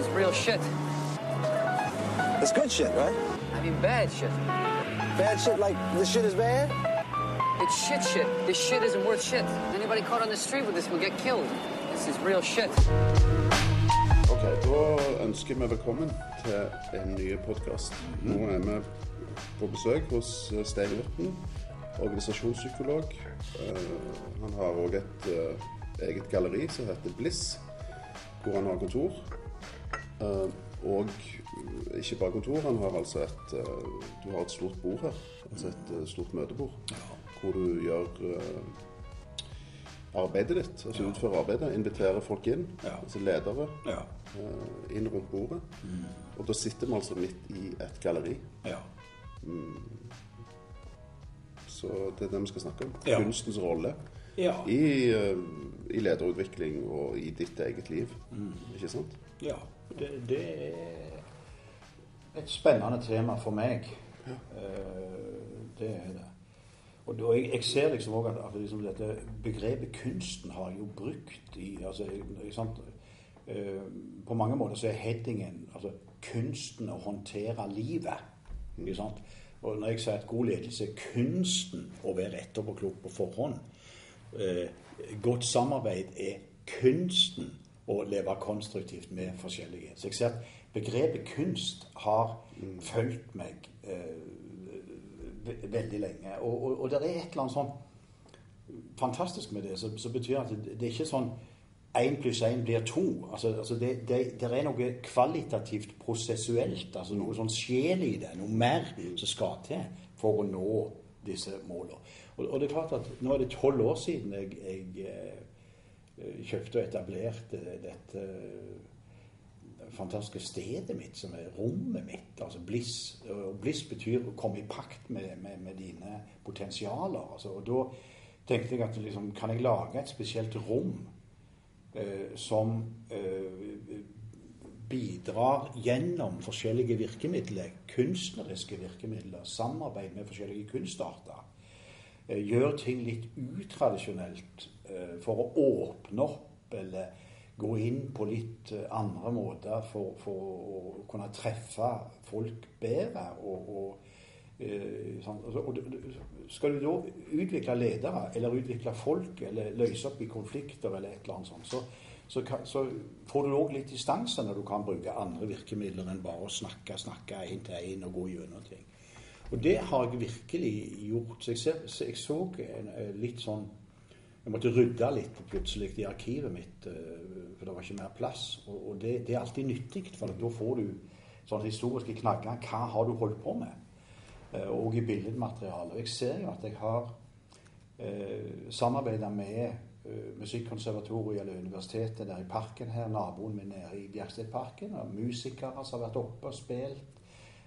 is real shit. It's good shit, right? I mean bad shit. Bad shit like this shit is bad? It's shit shit. This shit isn't worth shit. Anybody caught on the street with this will get killed. This is real shit. Ok, Da ønsker vi velkommen til en ny podkast. Nå er vi på besøk hos eh, Stein Urten, organisasjonspsykolog. Eh, Han har òg et eh, eget galleri som heter Bliss, hvor han har kontor. Eh, Og ikke bare kontor, han har altså et eh, Du har et stort bord her. Altså et eh, stort møtebord. Hvor du gjør arbeidet ditt, altså utfører arbeidet. Inviterer folk inn, altså ledere Ja. inn rundt bordet. Og da sitter vi altså midt i et galleri. ja. Så det er det vi skal snakke om. Ja. Kunstens rolle i, i lederutvikling og i ditt eget liv. Ikke sant? ja. Det, det er et spennende tema for meg. Ja. Det er det. Og jeg, jeg ser liksom òg at, at liksom dette begrepet kunsten har jo brukt i altså, sant? Eh, På mange måter så er headingen altså, kunsten å håndtere livet. Ikke sant? Og når jeg sier at god ledelse er kunsten å være etterpåklok på forhånd eh, Godt samarbeid er kunsten å leve konstruktivt med forskjellige. Så jeg ser at begrepet kunst har fulgt meg eh, veldig lenge. Og, og, og det er et eller annet sånn fantastisk med det, som betyr at det, det er ikke sånn én pluss én blir to. Altså, altså det, det, det er noe kvalitativt prosessuelt, altså noe sånn sjel i det, noe mer som skal til for å nå disse målene. Og, og det er klart at nå er det tolv år siden jeg, jeg eh, kjøpte og etablerte dette fantastiske stedet mitt, som er rommet mitt. altså Bliss. Og bliss betyr å komme i pakt med, med, med dine potensialer. Altså, og da tenkte jeg at liksom, kan jeg lage et spesielt rom eh, som eh, bidrar gjennom forskjellige virkemidler, kunstneriske virkemidler, samarbeid med forskjellige kunstarter. Eh, gjør ting litt utradisjonelt eh, for å åpne opp eller gå inn på litt eh, andre måter for, for å kunne treffe folk bedre. Og, og, eh, sånn. Skal du da utvikle ledere, eller utvikle folk, eller løse opp i konflikter, eller et eller annet sånt, så, så, så får du òg litt distanse når du kan bruke andre virkemidler enn bare å snakke, snakke én til én og gå gjennom ting. Og det har jeg virkelig gjort. Så jeg, ser, så jeg så eh, litt sånn Jeg måtte rydde litt plutselig i arkivet mitt, eh, for det var ikke mer plass. Og, det, det er alltid nyttig, for da får du sånne historiske knagger. Hva har du holdt på med? Eh, Og i billedmaterialet. Jeg ser jo at jeg har eh, samarbeida med eh, Musikkonservatoriet eller universitetet der i parken her, naboen min nede i Bjerkstedparken. Musikere som har vært oppe og spilt.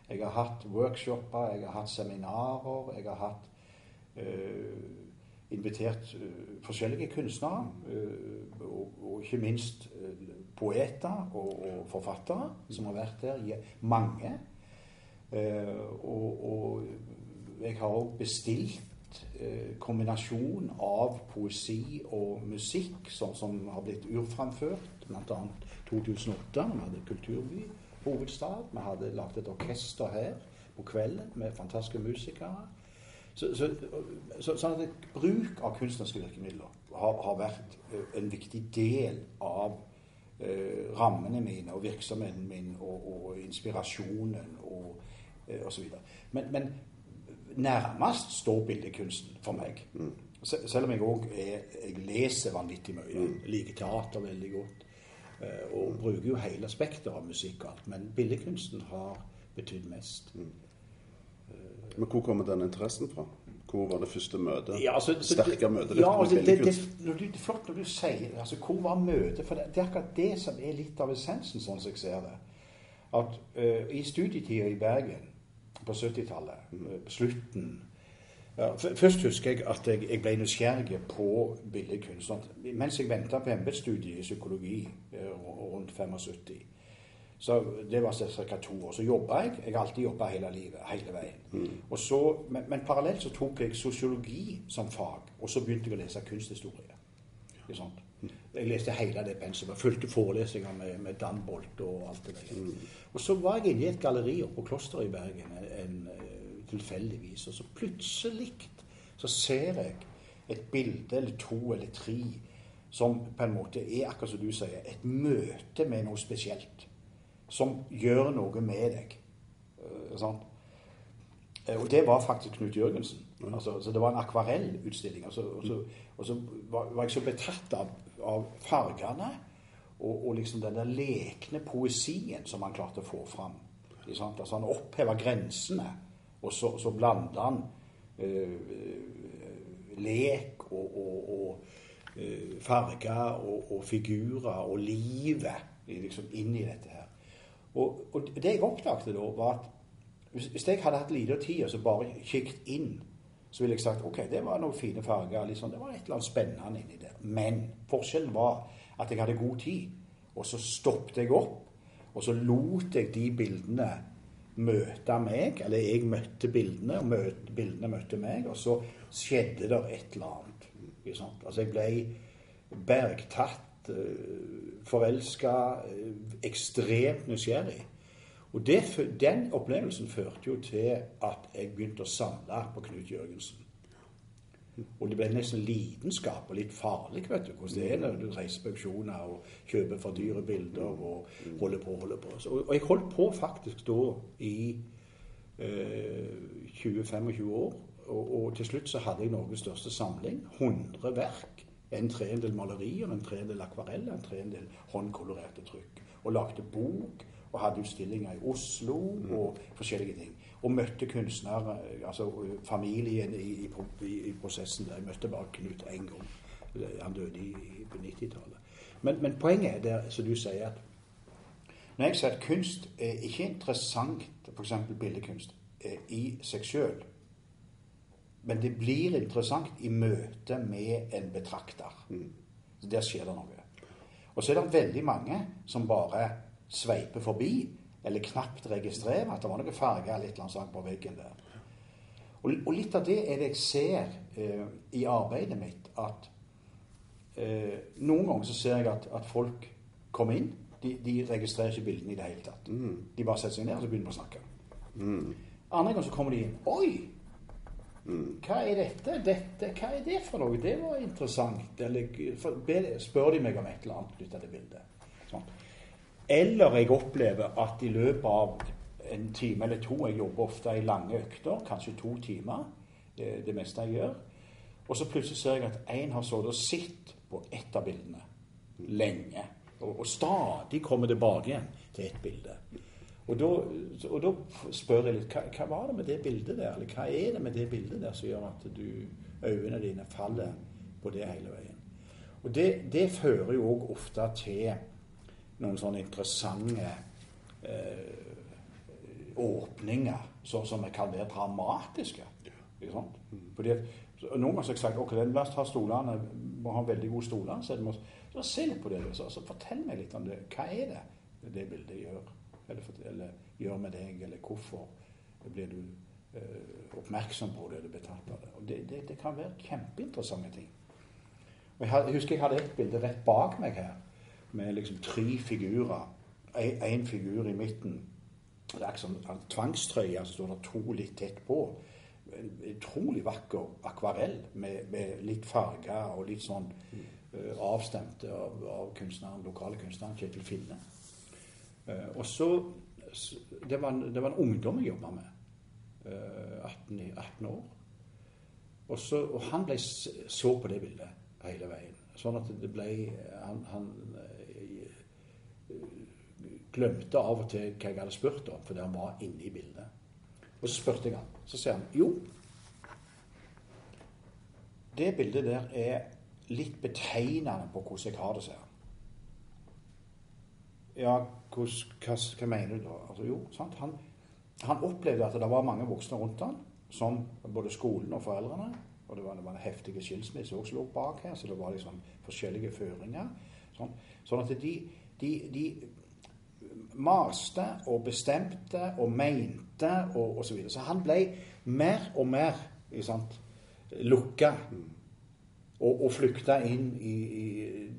Jeg har hatt workshoper, jeg har hatt seminarer, jeg har hatt eh, invitert forskjellige kunstnere, og, og ikke minst poeter og, og forfattere som har vært der. Mange. Og, og jeg har òg bestilt kombinasjon av poesi og musikk som, som har blitt urframført, bl.a. 2008, da vi hadde Kulturby hovedstad. Vi hadde lagd et orkester her på kvelden med fantastiske musikere. Så, så, så, sånn at bruk av kunstneriske virkemidler har, har vært eh, en viktig del av eh, rammene mine og virksomheten min og, og inspirasjonen og eh, osv. Men, men nærmest står bildekunsten for meg. Se- Selv om jeg òg leser vanvittig mye. Liker teater veldig godt. eh, Og bruker jo hele spekteret av musikk og alt. Men billedkunsten har betydd mest. Men hvor kommer den interessen fra? Hvor var det første møtet? Ja, altså, Sterke det- møtet Ja, altså, det, det, det er flott når du sier altså, Hvor var møtet? For det, det er akkurat det som er litt av essensen, sånn som jeg ser det. At uh, i studietida i Bergen på 70-tallet, mm. slutten ja, Først husker jeg at jeg, jeg ble nysgjerrig på billedkunst. Mens jeg venta på embetsstudiet i psykologi eh, rundt 75 så Det var ca. to år. Så jobba jeg. Jeg har alltid jobba hele livet. hele veien. Og så, men, men parallelt så tok jeg sosiologi som fag, og så begynte jeg å lese kunsthistorie. Ikke sant? Jeg leste hele det pensumet. Fulgte forelesninger med, med Dan Bolt og alt det der. Og så var jeg inne i et galleri oppe på Klosteret i Bergen en, en, eh, tilfeldigvis. Og så plutselig så ser jeg et bilde eller to eller tre som på en måte er, akkurat som du sier, et møte med noe spesielt. Som gjør noe med deg. Sånn. Og det var faktisk Knut Jørgensen. Altså, så det var en akvarellutstilling. Altså, og så, og så var, var jeg så betatt av, av fargene og, og liksom den der lekne poesien som han klarte å få fram. Sant? Altså, han oppheva grensene, og så, så blanda han øh, lek og, og, farger og, og figurer og livet liksom inn i dette her. Og, og det jeg oppdaget da, var at hvis, jeg hadde hatt lite tid og så bare kikket inn, så ville jeg sagt ok, det var noen fine farger. Liksom, det var et eller annet spennende inni der. Men forskjellen var at jeg hadde god tid. Og så stoppet jeg opp, og så lot jeg de bildene møte meg. Eller jeg møtte bildene, og møte, bildene møtte meg. Og så skjedde det et eller annet. Liksom. Altså jeg ble bergtatt, forelska, ekstremt nysgjerrig. Og det, den opplevelsen førte jo til at jeg begynte å samle på Knut Jørgensen. Og det ble nesten lidenskap og litt farlig, vet du, hvordan det er når du reiser på auksjoner og kjøper for dyre bilder og holder på og holder på. Så, og jeg holdt på faktisk da i eh, 20-25 år. Og, og til slutt så hadde jeg Norges største samling. 100 verk. En tredjedel malerier, en tredjedel akvareller, en tredjedel håndkolorerte trykk. Og lagde bok og hadde utstillinger i Oslo og forskjellige ting. Og møtte kunstnere, altså familien i, i, i prosessen der. Jeg møtte bare Knut én gang. Han døde i, på 90-tallet. Men, men, poenget er der, som du sier, at når jeg sier at kunst er ikke interessant, f.eks. billedkunst, i seg sjøl, men det blir interessant i møte med en betrakter. Der skjer det noe. Og så er det veldig mange som bare sveiper forbi, eller knapt registrerer at det var noe farger annet sånt på veggen der. Og, og, litt av det er det jeg ser eh, i arbeidet mitt, at eh, noen ganger så ser jeg at, at folk kommer inn. De, de, registrerer ikke bildene i det hele tatt. Mm. De bare setter seg ned og så begynner de å snakke. Mm. Andre ganger så kommer de inn. Oi! Hva er dette? dette? Hva er det for noe? Det var interessant. Eller spør de meg om et eller annet knyttet til bildet. Sånn. Eller jeg opplever at i løpet av en time eller to Jeg jobber ofte i lange økter, kanskje to timer. Det, det meste jeg gjør. Og så plutselig ser jeg at én har sittet og sett på ett av bildene lenge. Og, og stadig kommer tilbake igjen til ett bilde. Og da, og da, spør jeg litt hva, hva, var det med det bildet der? Eller hva er det med det bildet der som gjør at du, øynene dine faller på det hele veien? Og det, det fører jo òg ofte til noen sånne interessante eh, åpninger så, som kan være dramatiske. Ikke sant? Fordi at, noen ganger har jeg sagt ok, la oss ta stolene, må ha veldig gode stoler. Så, må, så se litt på det. Så, så fortell meg litt om det. Hva er det det bildet gjør? Eller, eller gjør med deg, eller hvorfor blir du eh, oppmerksom på det eller betatt av det. Og det, det, det kan være kjempeinteressante ting. Og jeg, jeg, husker jeg hadde et bilde rett bak meg her med liksom tre figurer. Én figur i midten. Det er ikke en tvangstrøye, så står det to litt tett på. En utrolig vakker akvarell med, med litt farger og litt sånn uh, avstemte av, av kunstneren, lokale kunstneren Kjetil Finne. Uh, og så det var, en, det var, en, ungdom jeg jobba med. Uh, 18, 18, år. Og, så, og han ble så på det bildet hele veien. Sånn at det ble Han, han glemte av og til hva jeg hadde spurt om, fordi han var inne i bildet. Og så spurte jeg han. Så sier han jo, det bildet der er litt betegnende på hvordan jeg har det, sier han. Ja, hva, hva, mener du da? Altså, jo, sant? Han, han, opplevde at det var mange voksne rundt han, som både skolen og foreldrene. Og det var, det var en heftig skilsmisse også lå bak her, så det var liksom forskjellige føringer. Sånn, sånn at de, de, de maste og bestemte og mente og osv. Så, videre. så han ble mer og mer sant, lukka. Og, og flykta inn i, i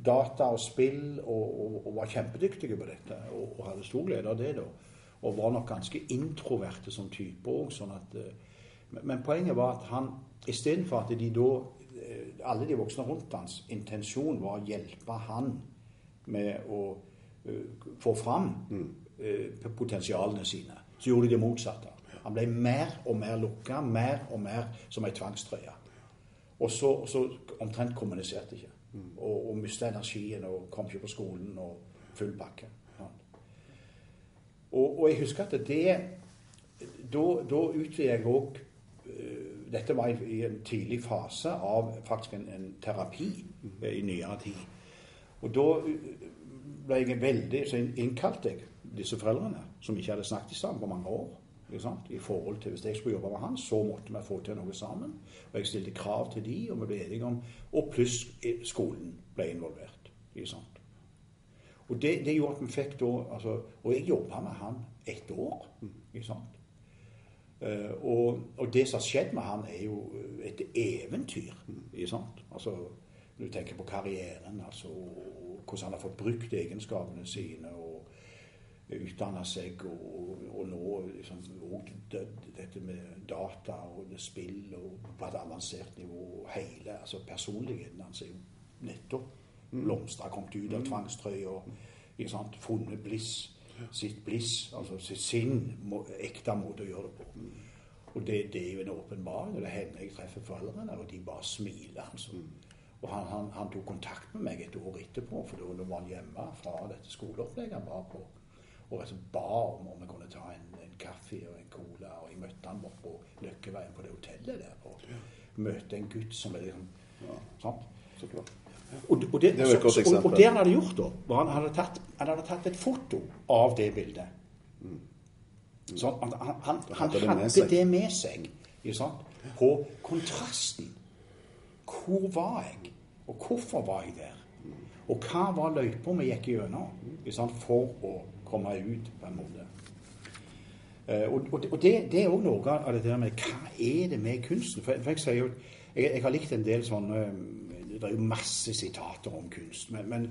data og spill og, og, og var kjempedyktige på dette. Og, hadde stor glede av det, da. Og var nok ganske introverte som type òg. Sånn at, eh, men, poenget var at han istedenfor at de da eh, Alle de voksne rundt hans intensjon var å hjelpe han med å uh, få fram eh, potensialene sine, så gjorde de det motsatte. Han ble mer og mer lukka, mer og mer som ei tvangstrøye. Og så, og så omtrent kommuniserte ikke. Og, og mista energien og kom ikke på skolen og full pakke. Ja. Og, og jeg husker at det Da, utvidet jeg òg Dette var i, i en tidlig fase av faktisk en, en terapi eh, i nyere tid. Og da eh, ble jeg veldig Så innkalte jeg disse foreldrene, som ikke hadde snakket sammen på mange år. I forhold til Hvis jeg skulle jobbe med han, så måtte vi få til noe sammen. Og jeg stilte krav til de, og vi ble enige om Og pluss skolen ble involvert. Og det, det gjorde at vi fikk da altså, Og jeg jobba med han ett år. Ikke sant? Eh, og, og, det som har skjedd med han, er jo et eventyr. Ikke sant? Altså, når du tenker på karrieren, altså, hvordan han har fått brukt egenskapene sine. og utdanne seg, og, og nå liksom, og dette med data og spill og på et avansert nivå. og Hele altså personligheten hans er jo nettopp blomstra, kommet ut av tvangstrøya, funnet bliss. Sitt bliss, altså sitt sinn, må, ekte måte å gjøre det på. Og det, det er jo en åpenbaring. Det hender jeg treffer foreldrene, og de bare smiler. altså. Og han, han, han, tok kontakt med meg et år etterpå, for da var han hjemme fra dette skoleopplegget han var på og altså ba om om vi kunne ta en, en, kaffe og en cola. Og jeg møtte han bort på Løkkeveien på det hotellet der. Og møtte en gutt som er liksom ja. sant? Så klart. Og, og, det, det så, så, og, og, det han hadde gjort, da, var han hadde tatt, han hadde tatt et foto av det bildet. Mm. Sånn, han, han, han, han hadde, det med, det med seg sant? på kontrasten. Hvor var jeg? Og hvorfor var jeg der? Og hva var løypa vi gikk gjennom for å komme ut, på en måte. Uh, og, og, og det, det, er òg noe av det der med hva er det med kunsten? For, for jeg, sier jo, jeg, jeg, har likt en del sånne Det er jo masse sitater om kunst. Men, men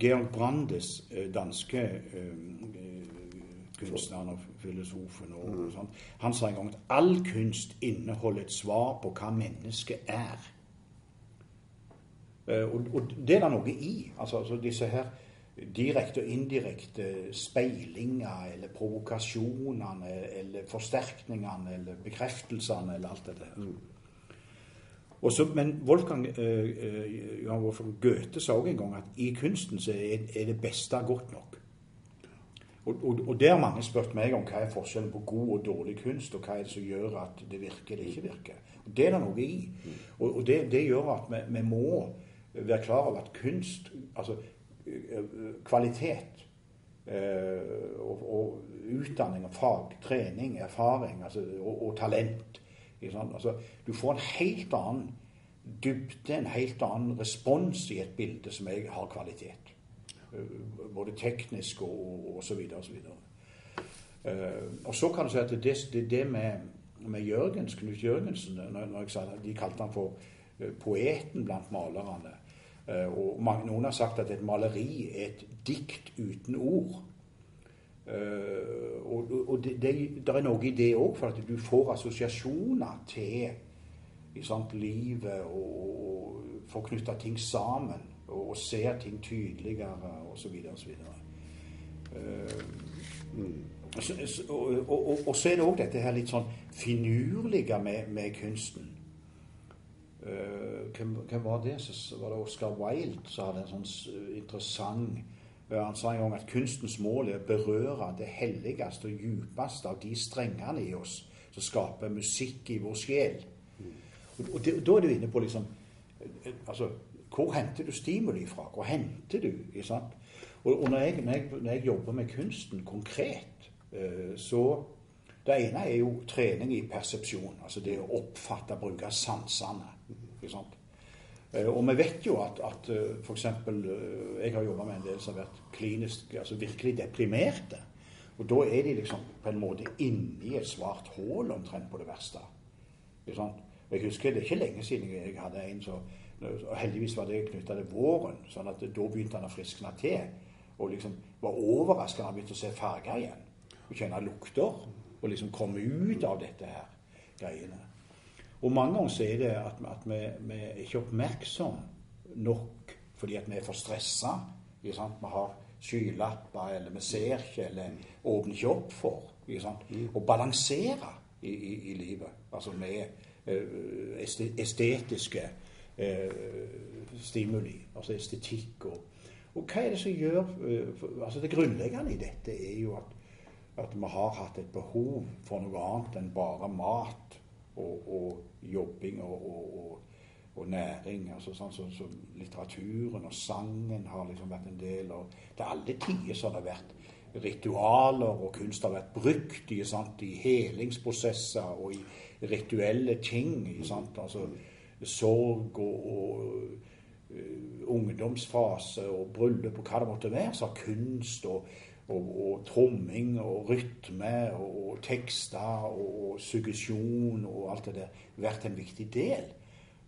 Georg Brandes, eh, danske kunstneren og filosofen, og, og sånt, han sa en gang at all kunst inneholder et svar på hva mennesket er. Og, og, det er det noe i. Altså, altså disse her direkte og indirekte speilinger eller provokasjonene eller forsterkningene eller bekreftelsene eller alt det der. Mm. Men Wolfgang, uh, Johan Wolfgang Goethe sa òg en gang at i kunsten så er, er det beste godt nok. Og, og, og det har mange spurt meg om hva er forskjellen på god og dårlig kunst, og hva er det som gjør at det virker eller ikke virker. Og Det er det noe i. Mm. Og, og det, det, gjør at vi, vi må være klar over at kunst altså kvalitet eh, og, og, utdanning og fag, trening, erfaring altså, og, og, talent. Altså, du får en helt annen dybde, en helt annen respons i et bilde som jeg har kvalitet. Eh, både teknisk og, og så videre og så videre. Uh, og så kan du si at det, det, det med, med Jørgens, Knut Jørgensen når, når jeg sa, De kalte han for poeten blant malerne. Eh, og noen har sagt at et maleri er et dikt uten ord. Uh, og, og det, det, det, er noe i det òg, for at du får assosiasjoner til sant, livet og, og får knytta ting sammen og, og, ser ting tydeligere osv. osv. Og, mm. og, og, så er det òg dette her litt sånn finurlige med, med kunsten. Uh, hvem, hvem, var det? Så var det Oscar Wilde som hadde en sånn eh, interessant uh, Han sa en gang at kunstens mål er å berøre det helligste og djupeste av de strengene i oss som skaper musikk i vår sjel. Og, og, Da er du inne på liksom altså, Hvor henter du stimuli fra? Hvor henter du? Og, og når, jeg, når, jeg, når, jeg, jobber med kunsten konkret, så Det ene er jo trening i persepsjon. Altså det å oppfatte, bruke sansene. Eh, og vi vet jo at, at eh, f.eks. Eh, jeg har jobba med en del som har vært klinisk, altså virkelig deprimerte. Og da er de liksom på en måte inni et svart hull omtrent på det verste. Og jeg husker Det er ikke lenge siden jeg hadde en som Og heldigvis var det knytta til våren, sånn at da begynte han å friskne til. Og liksom var overraska da han begynte å se farger igjen. Og kjenne lukter. Og liksom komme ut av dette her greiene. Og mange ganger så er det at, at vi, vi er ikke oppmerksom nok fordi at vi er for stressa. Vi har skylapper, eller vi ser ikke, eller åpner ikke opp for sant? å balansere i, i, i livet. Altså med uh, estetiske uh, stimuli, altså estetikk og og hva er det som gjør uh, altså Det grunnleggende i dette er jo at, at vi har hatt et behov for noe annet enn bare mat og, og jobbing og, og, næring. altså sånn så, så Litteraturen og sangen har liksom vært en del. av Til alle tider så har det vært ritualer, og kunst har vært brukt i, sant, i helingsprosesser og i rituelle ting. Sant, altså Sorg og, og uh, ungdomsfase og bryllup og hva det måtte være. Så har kunst og, og, og tromming og rytme og, og tekster og, og, suggesjon og alt det der vært en viktig del.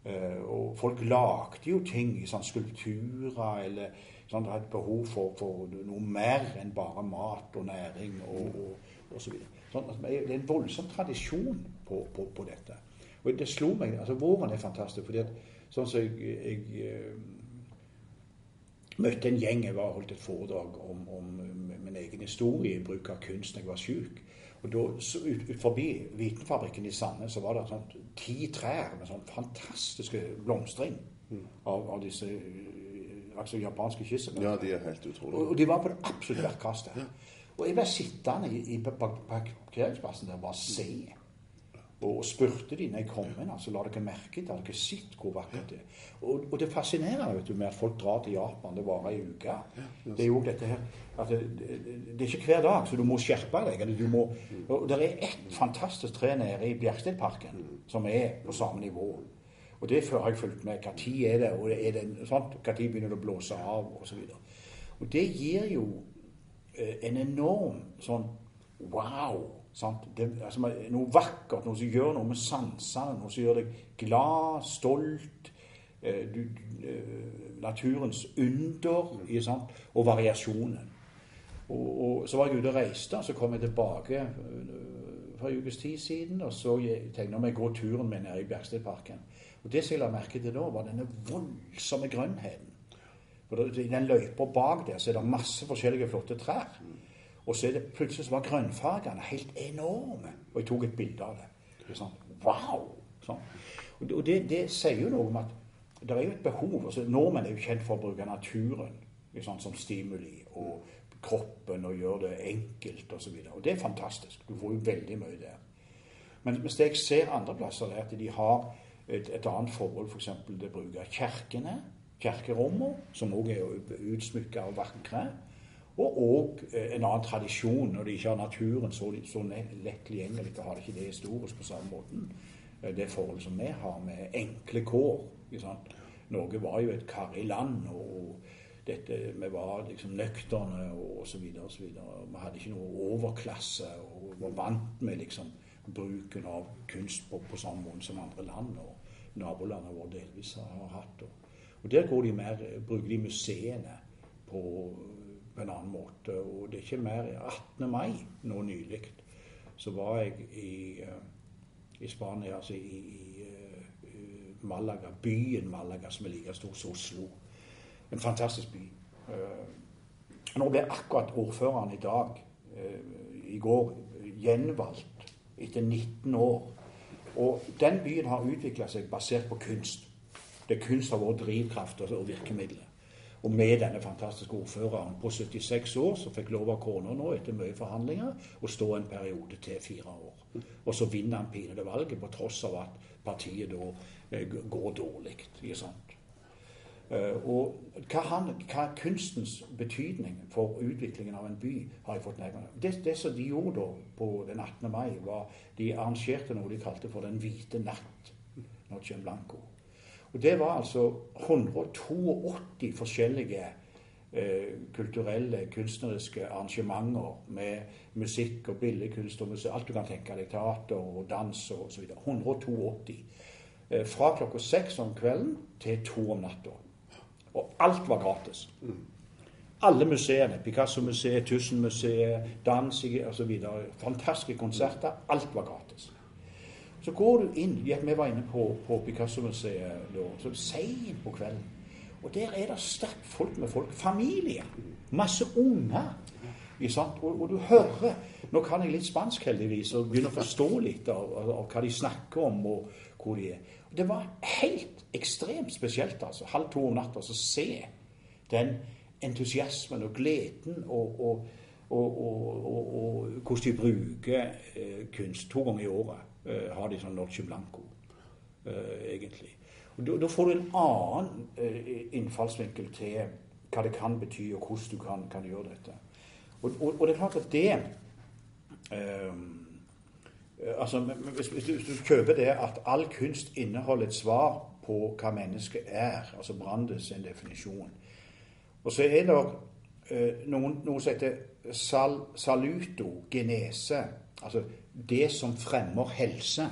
Uh, og folk lagde jo ting sånn skulpturer eller sånn, det hadde behov for, for, noe mer enn bare mat og næring og, og, og så videre. Sånn, det er en voldsom tradisjon på, på, på, dette. Og det slo meg altså Våren er fantastisk. fordi at sånn som jeg, jeg eh, møtte en gjeng jeg var holdt et foredrag om, om min egen historie bruk av kunst da jeg var syk. Og da, ut, ut forbi Vitenfabrikken i Sandnes så var det sånn, ti trær med sånn fantastiske blomstring av, av disse altså japanske kysset. Ja, de er helt utrolige. Og, de var på det absolutt vertkastet. Og jeg ble sittende i, i parkeringsplassen der og bare se. Og, spurte de når jeg kom inn, altså la dere merke til, dere sett hvor vakkert det er? Og, og det fascinerer vet du, med at folk drar til Japan, det varer ei uke. Det er jo dette her at det, det, det, er ikke hver dag, så du må skjerpe deg. eller du må, og Det er ett fantastisk tre nede i Bjerkstedparken som er på samme nivå. Og det har jeg fulgt med. Når er det, og er det sånt, når begynner det å blåse av, osv. Og, og det gir jo eh, en enorm sånn wow. Det, altså, noe vakkert, noe som gjør noe med sansene, noe som gjør deg glad, stolt. Eh, du, eh, naturens under sant? og variasjonen. Og, og, Så var jeg ute og reiste, så kom jeg tilbake eh, for en ukes tid siden. Og så tenkte jeg meg å gå turen min nede i Bjerkstedparken. Og Det som jeg la merke til da, var denne voldsomme grønnheten. For I den løypa bak der så er det masse forskjellige flotte trær. Og så det plutselig så var grønnfargene helt enorme. Og jeg tok et bilde av det. det sånn, wow! Sånn. Og det, det, sier jo noe om at det er jo et behov. altså Nordmenn er jo kjent for å bruke naturen sånn, som stimuli. Og kroppen og gjøre det enkelt osv. Og, så og det er fantastisk. Du får jo veldig mye der. Men hvis jeg ser andre plasser, er at de har et, et annet forhold f.eks. For det bruker kirkene, kirkerommene, som òg er utsmykka og vakre. Og òg eh, en annen tradisjon, når de ikke har naturen så, så lett tilgjengelig, har de ikke det historisk på samme måten. Eh, det forholdet som vi har med enkle kår. Norge var jo et karrig land. og dette, Vi var liksom nøkterne og osv. Vi hadde ikke noe overklasse og var vant med liksom bruken av kunst på, på samme måte som andre land. og nabolandene våre delvis har hatt. Og Der går de mer, bruker de museene på, på, en annen måte. Og det er ikke mer 18. mai nå nylig så var jeg i, eh, i Spania, altså i, i uh, Malaga, byen Malaga, som er like stor som Oslo. En fantastisk by. Uh, nå ble akkurat ordføreren i dag, i går, gjenvalgt etter 19 år og den byen har utvikla seg basert på kunst. Det kunst har vært drivkraft og virkemidler. Og med denne fantastiske ordføreren på 76 år, som fikk lov av kona nå etter mye forhandlinger å stå en periode til fire år. Og så vinner han pinede valget, på tross av at partiet da eh, går dårlig. Eh, og hva, han, hva kunstens betydning for utviklingen av en by har jeg fått nærmere. Det, det som de gjorde da på den 18. mai, var de arrangerte noe de kalte for Den hvite natt. Noche Blanco. Og Det var altså 182 forskjellige eh, kulturelle, kunstneriske arrangementer med musikk og billedkunst og musikk, alt du kan tenke deg. Teater og dans og osv. 182. eh, fra klokka seks om kvelden til to om natta. Og alt var gratis. Alle museene. Picasso-museet, Tusenmuseet, dans osv. Fantastiske konserter. Alt var gratis. Så går du inn Vi var inne på, på Picasso-museet så seint på kvelden. Og der er det sterkt folk med folk. Familie. Masse unger. Og, og du hører Nå kan jeg litt spansk, heldigvis, og begynner å forstå litt av, av, av hva de snakker om, og hvor de er. Det var helt ekstremt spesielt, altså. Halv to om natta å se den entusiasmen og gleden og, og, og, hvordan de bruker eh, kunst. To ganger i året har de sånn Noche Blanco, eh, egentlig. Og da, får du en annen eh, innfallsvinkel til hva det kan bety, og hvordan du kan, kan gjøre dette. Og, og, og det er klart at det um, altså, hvis, hvis, du, hvis, du, kjøper det at all kunst inneholder et svar på hva mennesket er, altså Brandes sin definisjon Og så er det uh, noen, noe som heter sal, salutogenese, altså det som fremmer helse.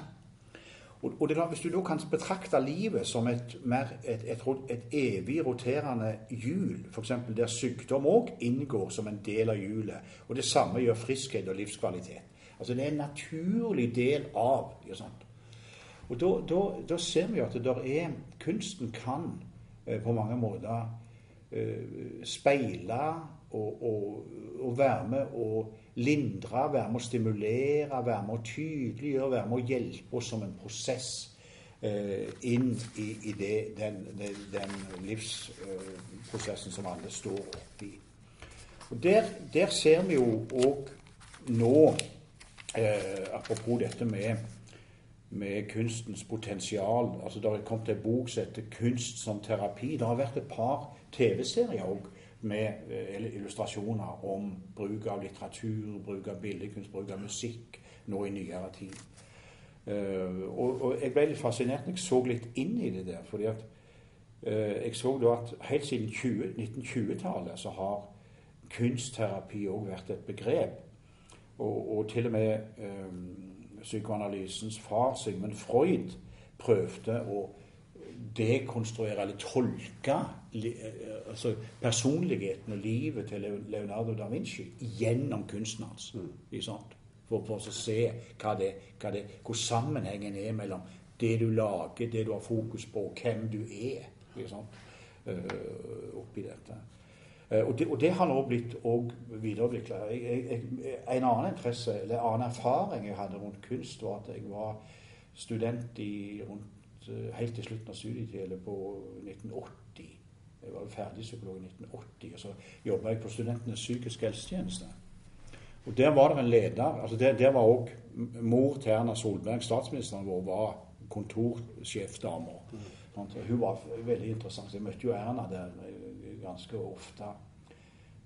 Og, og da, Hvis du da kan betrakte livet som et, et, et, et evig roterende hjul, f.eks. der sykdom òg inngår som en del av hjulet, og det samme gjør friskhet og livskvalitet Altså Det er en naturlig del av? Og da, da, da, ser vi at det er, kunsten kan eh, på mange måter eh, speile og, og, og, være med å lindre, være med å stimulere, være med å tydeliggjøre, være med å hjelpe oss som en prosess eh, inn i, i det, den, den, den livsprosessen som alle står oppi. Og der, der ser vi jo òg nå Eh, apropos dette med, med, kunstens potensial. altså Det har kommet en bok som heter 'Kunst som terapi'. Det har vært et par TV-serier òg med eh, illustrasjoner om bruk av litteratur, bruk av billedkunst, bruk av musikk nå i nyere tid. Uh, og, og, jeg ble litt fascinert når jeg så litt inn i det der. fordi at uh, jeg så da at helt siden 1920-tallet så har kunstterapi òg vært et begrep og, og til og med eh, psykoanalysens far, Sigmund Freud, prøvde å dekonstruere eller tolke eh, altså personligheten og livet til Leonardo da Vinci gjennom kunsten hans. Mm. For, for, å se hva det, hva det, hvor sammenhengen er mellom det du lager, det du har fokus på, hvem du er. Uh, oppi dette. Eh, og det, og det, har nå blitt videreutvikla. En annen interesse, eller annen erfaring jeg hadde rundt kunst, var at jeg var student i, rundt, eh, helt til slutten av studietiden på 1980. Jeg var ferdig psykolog i 1980, og så jobba jeg på Studentenes psykiske helsetjeneste. Og Der var det en leder altså Der, der var òg mor til Erna Solberg, statsministeren vår, var kontorsjefdama. Mm. Hun var veldig interessant. Jeg møtte jo Erna der ganske ofte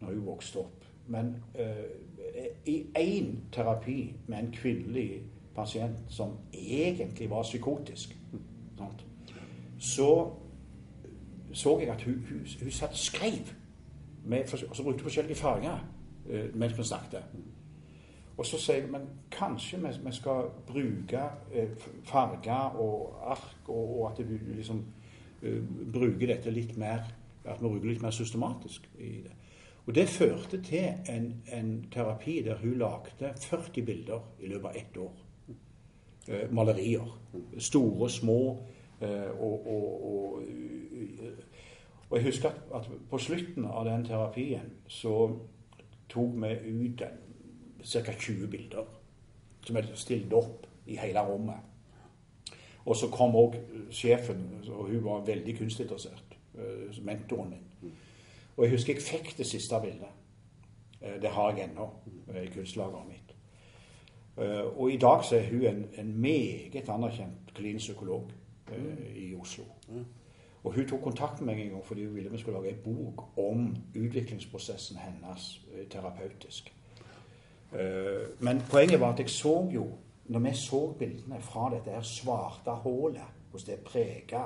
når hun vokste opp. Men uh, i én terapi med en kvinnelig pasient som egentlig var psykotisk, sant? så så jeg at hun, hun, hun satt skrev. Og så brukte hun forskjellige farger uh, mens vi snakket. Og så sier jeg men kanskje vi, vi skal bruke uh, farger og ark, og, og at vi liksom bruker dette litt mer at vi bruker litt mer systematisk i det. Og Det førte til en, en terapi der hun lagde 40 bilder i løpet av ett år. Uh, malerier. Store, små. Eh, og, og, og, og, jeg husker at, at, på slutten av den terapien så tok vi ut ca. 20 bilder som er stilt opp i hele rommet. Og så kom òg sjefen, og hun var veldig kunstinteressert. Eh, mentoren min. Og jeg husker jeg fikk det siste bildet. Eh, det har jeg ennå eh, i kunstlageret mitt. Og i dag så er hun en, en meget anerkjent klinisk psykolog i Oslo. Og hun tok kontakt med meg en gang fordi hun ville vi skulle lage en bok om utviklingsprosessen hennes terapeutisk. Men poenget var at jeg så jo, når vi så bildene fra dette her svarte hullet, hvordan det prega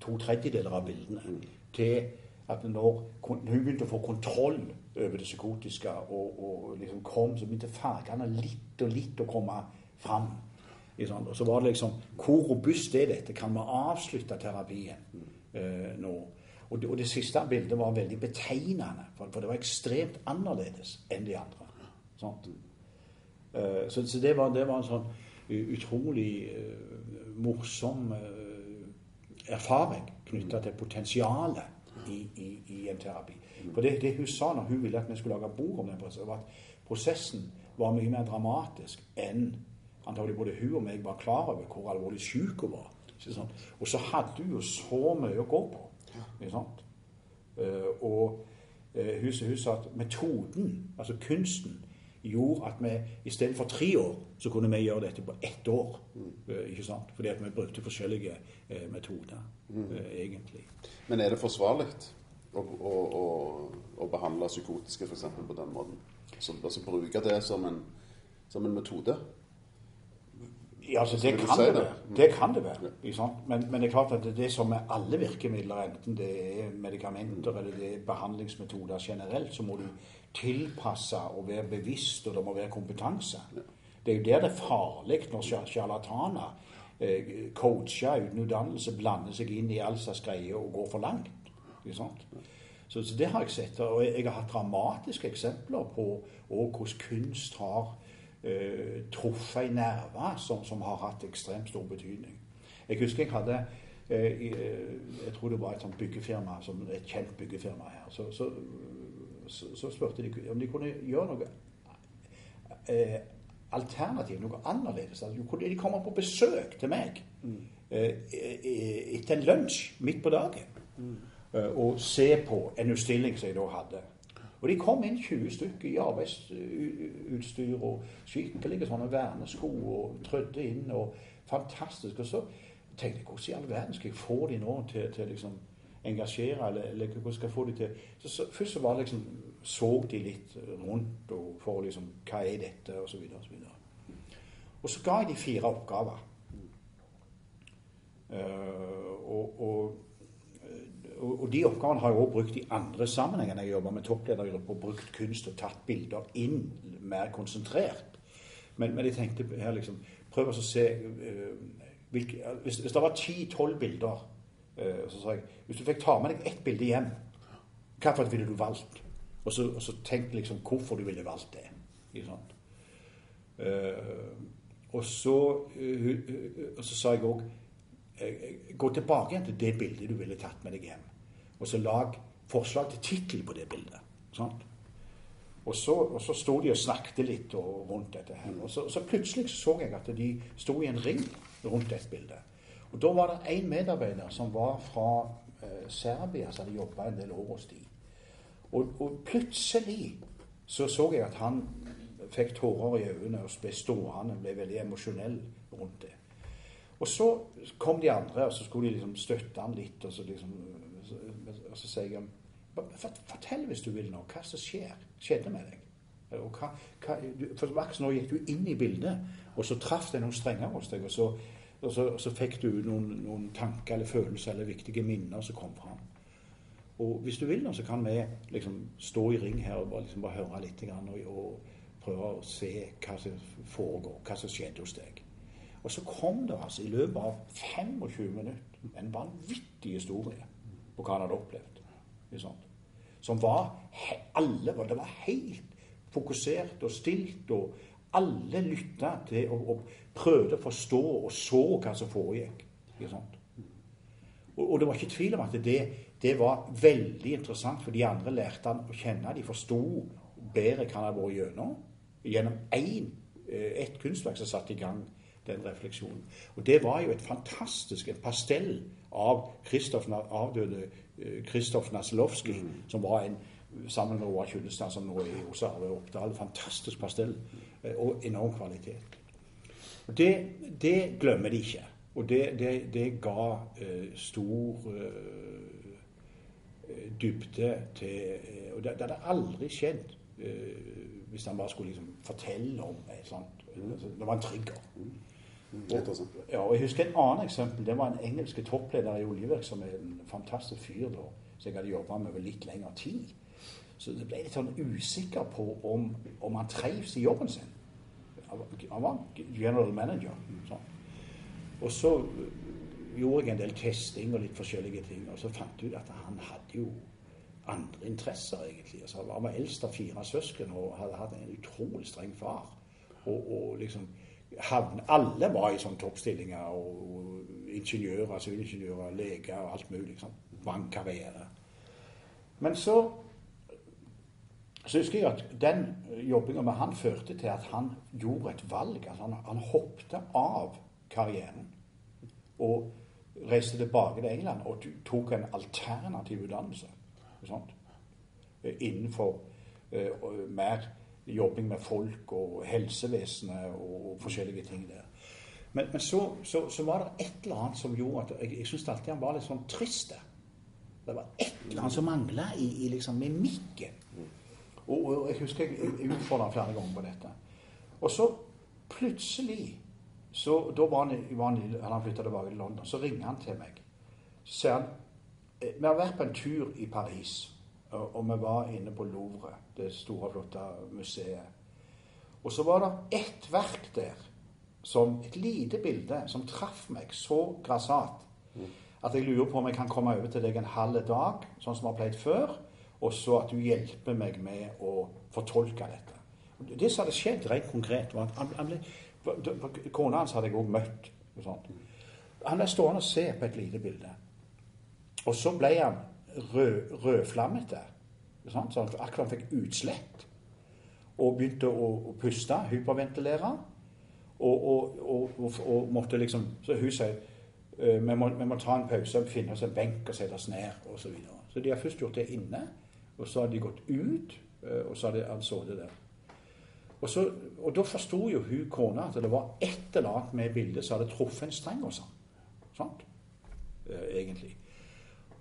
to tredjedeler av bildene til at når hun begynte å få kontroll over det psykotiske, og, og liksom kom, så begynte fargene litt og litt å komme fram. Og så var det liksom Hvor robust er dette? Kan vi avslutte terapien eh, nå? Og det, og det siste bildet var veldig betegnende, for, for det var ekstremt annerledes enn de andre. Eh, så, så det, var, det var en sånn utrolig eh, morsom eh, erfaring knytta til potensialet i, i, i en terapi. For det, det hun sa når hun ville at vi skulle lage bok om den var at prosessen var mye mer dramatisk enn antagelig både hun og meg var klar over hvor alvorlig syk hun var. Ikke sant? Og så hadde hun jo så mye å gå på. Ikke sant? Eh, og uh, hun, hun sa at metoden, altså kunsten, gjorde at vi i stedet for tre år, så kunne vi gjøre dette på ett år. Eh, ikke sant? Fordi at vi brukte forskjellige eh, metoder, eh, egentlig. Men er det forsvarlig å, å, å, å behandle psykotiske f.eks. på den måten? Så, altså bruke det som en, som en metode? Ja, altså det kan det det? Det kan det være. Men, men det er klart at det, det som med alle virkemidler, enten det er medikamenter eller det er behandlingsmetoder generelt, så må du tilpasse og være bevisst, og det må være kompetanse. Det er jo der det er farlig når sjar- sjarlataner, eh, coacher uten utdannelse, blander seg inn i all slags greier og går for langt. Så, så det har jeg sett. Og jeg, jeg har hatt dramatiske eksempler på hvordan kunst har eh, truffet en nerve som, som har hatt ekstremt stor betydning. Jeg husker jeg hadde eh, eh, Jeg tror det var et sånt byggefirma, et kjent byggefirma her. Så, så, så, så spurte de om de kunne gjøre noe eh, alternativ, noe annerledes. Altså, de komme på besøk til meg eh, eh, etter en lunsj midt på dagen Mm. og se på en utstilling som jeg da hadde. Og de kom inn 20 stykker i arbeidsutstyr og skikkelige sånne vernesko og trødde inn og fantastisk. Og så tenkte jeg hvordan i all verden skal jeg få de nå til, til liksom engasjere, eller, eller hvordan skal jeg få de til så, så, Først så var liksom så de litt rundt og for liksom Hva er dette? Og så videre og så videre. Og så ga jeg de fire oppgaver. Uh, og, og, og, de oppgavene har jeg også brukt i andre sammenhenger når jeg jobber med toppledergrupper og brukt kunst og tatt bilder inn mer konsentrert. Men, men jeg tenkte her liksom Prøv å se uh, hvilke, hvis, hvis det var ti-tolv bilder, uh, så sa jeg Hvis du fikk ta med deg ett bilde hjem, hvilket ville du valgt? Og så, og så tenk liksom hvorfor du ville valgt det. Ikke sant? Uh, og så, og så sa jeg òg Gå tilbake igjen til det bildet du ville tatt med deg hjem. Og så lag forslag til tittel på det bildet. Sant? Og så, og så sto de og snakket litt og, rundt dette. her. Og så, så plutselig så jeg at de sto i en ring rundt et bilde. Og da var det en medarbeider som var fra eh, Serbia, som hadde jobba en del år hos de. Og, og plutselig så så jeg at han fikk tårer i øynene og ble stående, ble veldig emosjonell rundt det. Og så kom de andre, og så skulle de liksom støtte han litt. Og så, liksom, og så sier jeg Fortell hvis du vil nå, hva som skjer, skjedde med deg. Og hva, hva, du, for akkurat nå gikk du inn i bildet, og så traff det noen strenger hos deg. Og så, og så, og så fikk du noen, noen tanker eller følelser eller viktige minner som kom fram. Og hvis du vil nå, så kan vi liksom stå i ring her og bare, liksom bare høre litt og, og prøve å se hva som foregår, hva som skjedde hos deg. Og så kom det altså i løpet av 25 minutter en vanvittig historie på hva han hadde opplevd. Som var alle Det var helt fokusert og stilt, og alle lytta til og, og prøvde å forstå og så hva som foregikk. Og, og det var ikke tvil om at det, det var veldig interessant, for de andre lærte han å kjenne. De forsto bedre hva han hadde vært gjennom. Gjennom eh, ett kunstverk som satte i gang den refleksjonen. Og det var jo et fantastisk en pastell av Kristoff, avdøde Kristoff Naslovskij, mm. som var en sammen med Roar Kjullestad, som nå er hos Arve Oppdal. Fantastisk pastell eh, og enorm kvalitet. Og det, det glemmer de ikke. Og det, det, det ga uh, stor eh, eh, dybde til uh, Og det, det hadde aldri skjedd eh, hvis han bare skulle liksom fortelle om et sånt. Altså, det var en trigger. Interessant. Ja, og Jeg husker en annen eksempel. Det var en engelsk toppleder i oljevirksomheten. En fantastisk fyr da, som jeg hadde jobba med over litt lengre tid. Så jeg ble litt sånn usikker på om, om han trives i jobben sin. Han var- general manager. Sånn. Og så gjorde jeg en del testing og litt forskjellige ting, og så fant jeg ut at han hadde jo andre interesser, egentlig. Altså, han var eldst av fire søsken og hadde hatt en utrolig streng far. Og, og liksom havne, Alle var i sånne toppstillinger, og, ingeniører, sivilingeniører, leger og alt mulig. Sånn. Bankkarriere. Men så så husker jeg at den jobbinga med han førte til at han gjorde et valg. Altså han, han hoppet av karrieren og reiste tilbake til England og tok en alternativ utdannelse. Sånt, Innenfor uh, mer jobbing med folk og helsevesenet og, forskjellige ting der. Men, men så, så, så var det et eller annet som gjorde at jeg, jeg syns alltid han var litt sånn trist. Det var et eller annet som mangla i, i liksom mimikken. Og, og jeg husker jeg, jeg utfordra flere ganger på dette. Og så plutselig så Da var han, var han, han flytta tilbake til London. Så ringer han til meg. Så sier han eh, Vi har vært på en tur i Paris, og, vi var inne på Louvre, det store, flotte museet. Og så var det ett verk der, som et lite bilde, som traff meg så grassat at jeg lurer på om jeg kan komme over til deg en halv dag, sånn som vi har pleid før, og så at du hjelper meg med å fortolke dette. Det som hadde skjedd rent konkret, var at han, ble, Kona hans hadde jeg òg møtt. Han ble stående og se på et lite bilde. Og så ble han rød, rødflammete. Sånn at akkurat han fikk utslett. Og begynte å, å puste, hyperventilere. Og, og, og, og, og måtte liksom Så hun sier eh, vi må, vi må ta en pause, finne oss en benk og sette oss ned osv. Så, videre. så de har først gjort det inne, og så har de gått ut, eh, og så har de- han sittet der. Og, så, og da forsto jo hun kona at det var et eller annet med bildet som hadde truffet en streng hos ham. Eh, egentlig.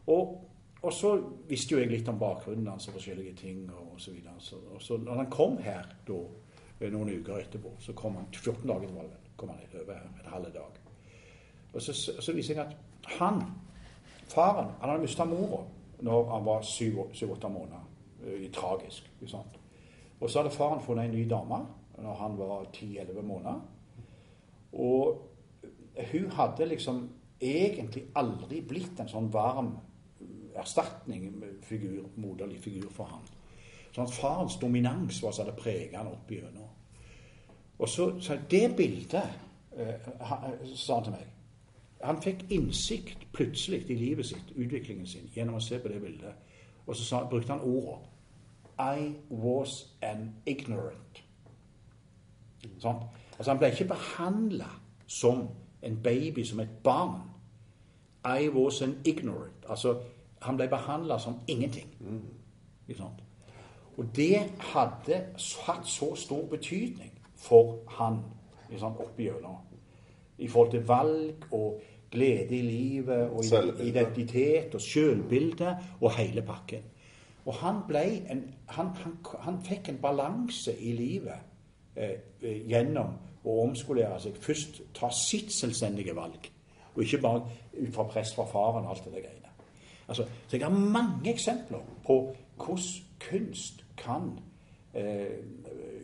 Og, og så visste jo jeg litt om bakgrunnen hans og forskjellige ting og, så videre. Så, og så når han kom her da, eh, noen uker etterpå, så kom han 14 dager var det kom han over her, en halv dag. Og så, så viser jeg at han, faren, han hadde mista mora når han var syv-åtte måneder. eh, tragisk. Ikke sant? Og så hadde faren funnet en ny dame når han var 10-11 måneder. Og hun hadde liksom egentlig aldri blitt en sånn varm erstatning, figur, moderlig figur for han. Sånn at farens dominans var så det prega han opp igjennom. Og så, så det bildet eh, sa han til meg Han fikk innsikt plutselig i livet sitt, utviklingen sin, gjennom å se på det bildet. Og så sa, brukte han ordet I was an ignorant. Sånn? Altså Han ble ikke behandla som en baby, som et barn. I was an ignorant. Altså, han ble behandla som ingenting. Sant? Og det hadde hatt så stor betydning for han opp igjennom. I forhold til valg og glede i livet og Selvbilde. identitet og sjølbilde og hele pakken. Og han en Han, han, han fikk en balanse i livet eh, eh, gjennom å omskolere seg. Først ta sitt selvstendige valg, og ikke bare ut fra press fra faren og alt det der greiene. Altså, så jeg har mange eksempler på hvordan kunst kan eh,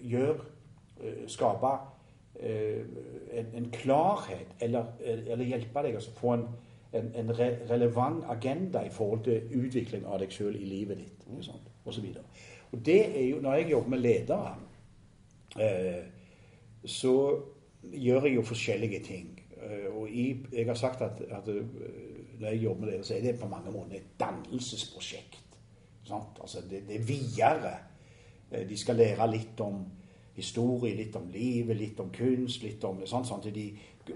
gjøre eh, Skape eh, en, en klarhet, eller, eller hjelpe deg å få en, en, en re relevant agenda i forhold til utvikling av deg sjøl i livet ditt. Og, så videre. og det er jo, Når jeg jobber med ledere, eh, så gjør jeg jo forskjellige ting. Eh, og i, jeg har sagt at, at eh, når jeg jobber med det, så er det på mange måter et dannelsesprosjekt. Altså det, det er videre. Eh, De skal lære litt om historie, litt om livet, litt om kunst. litt om sånn, sånn de,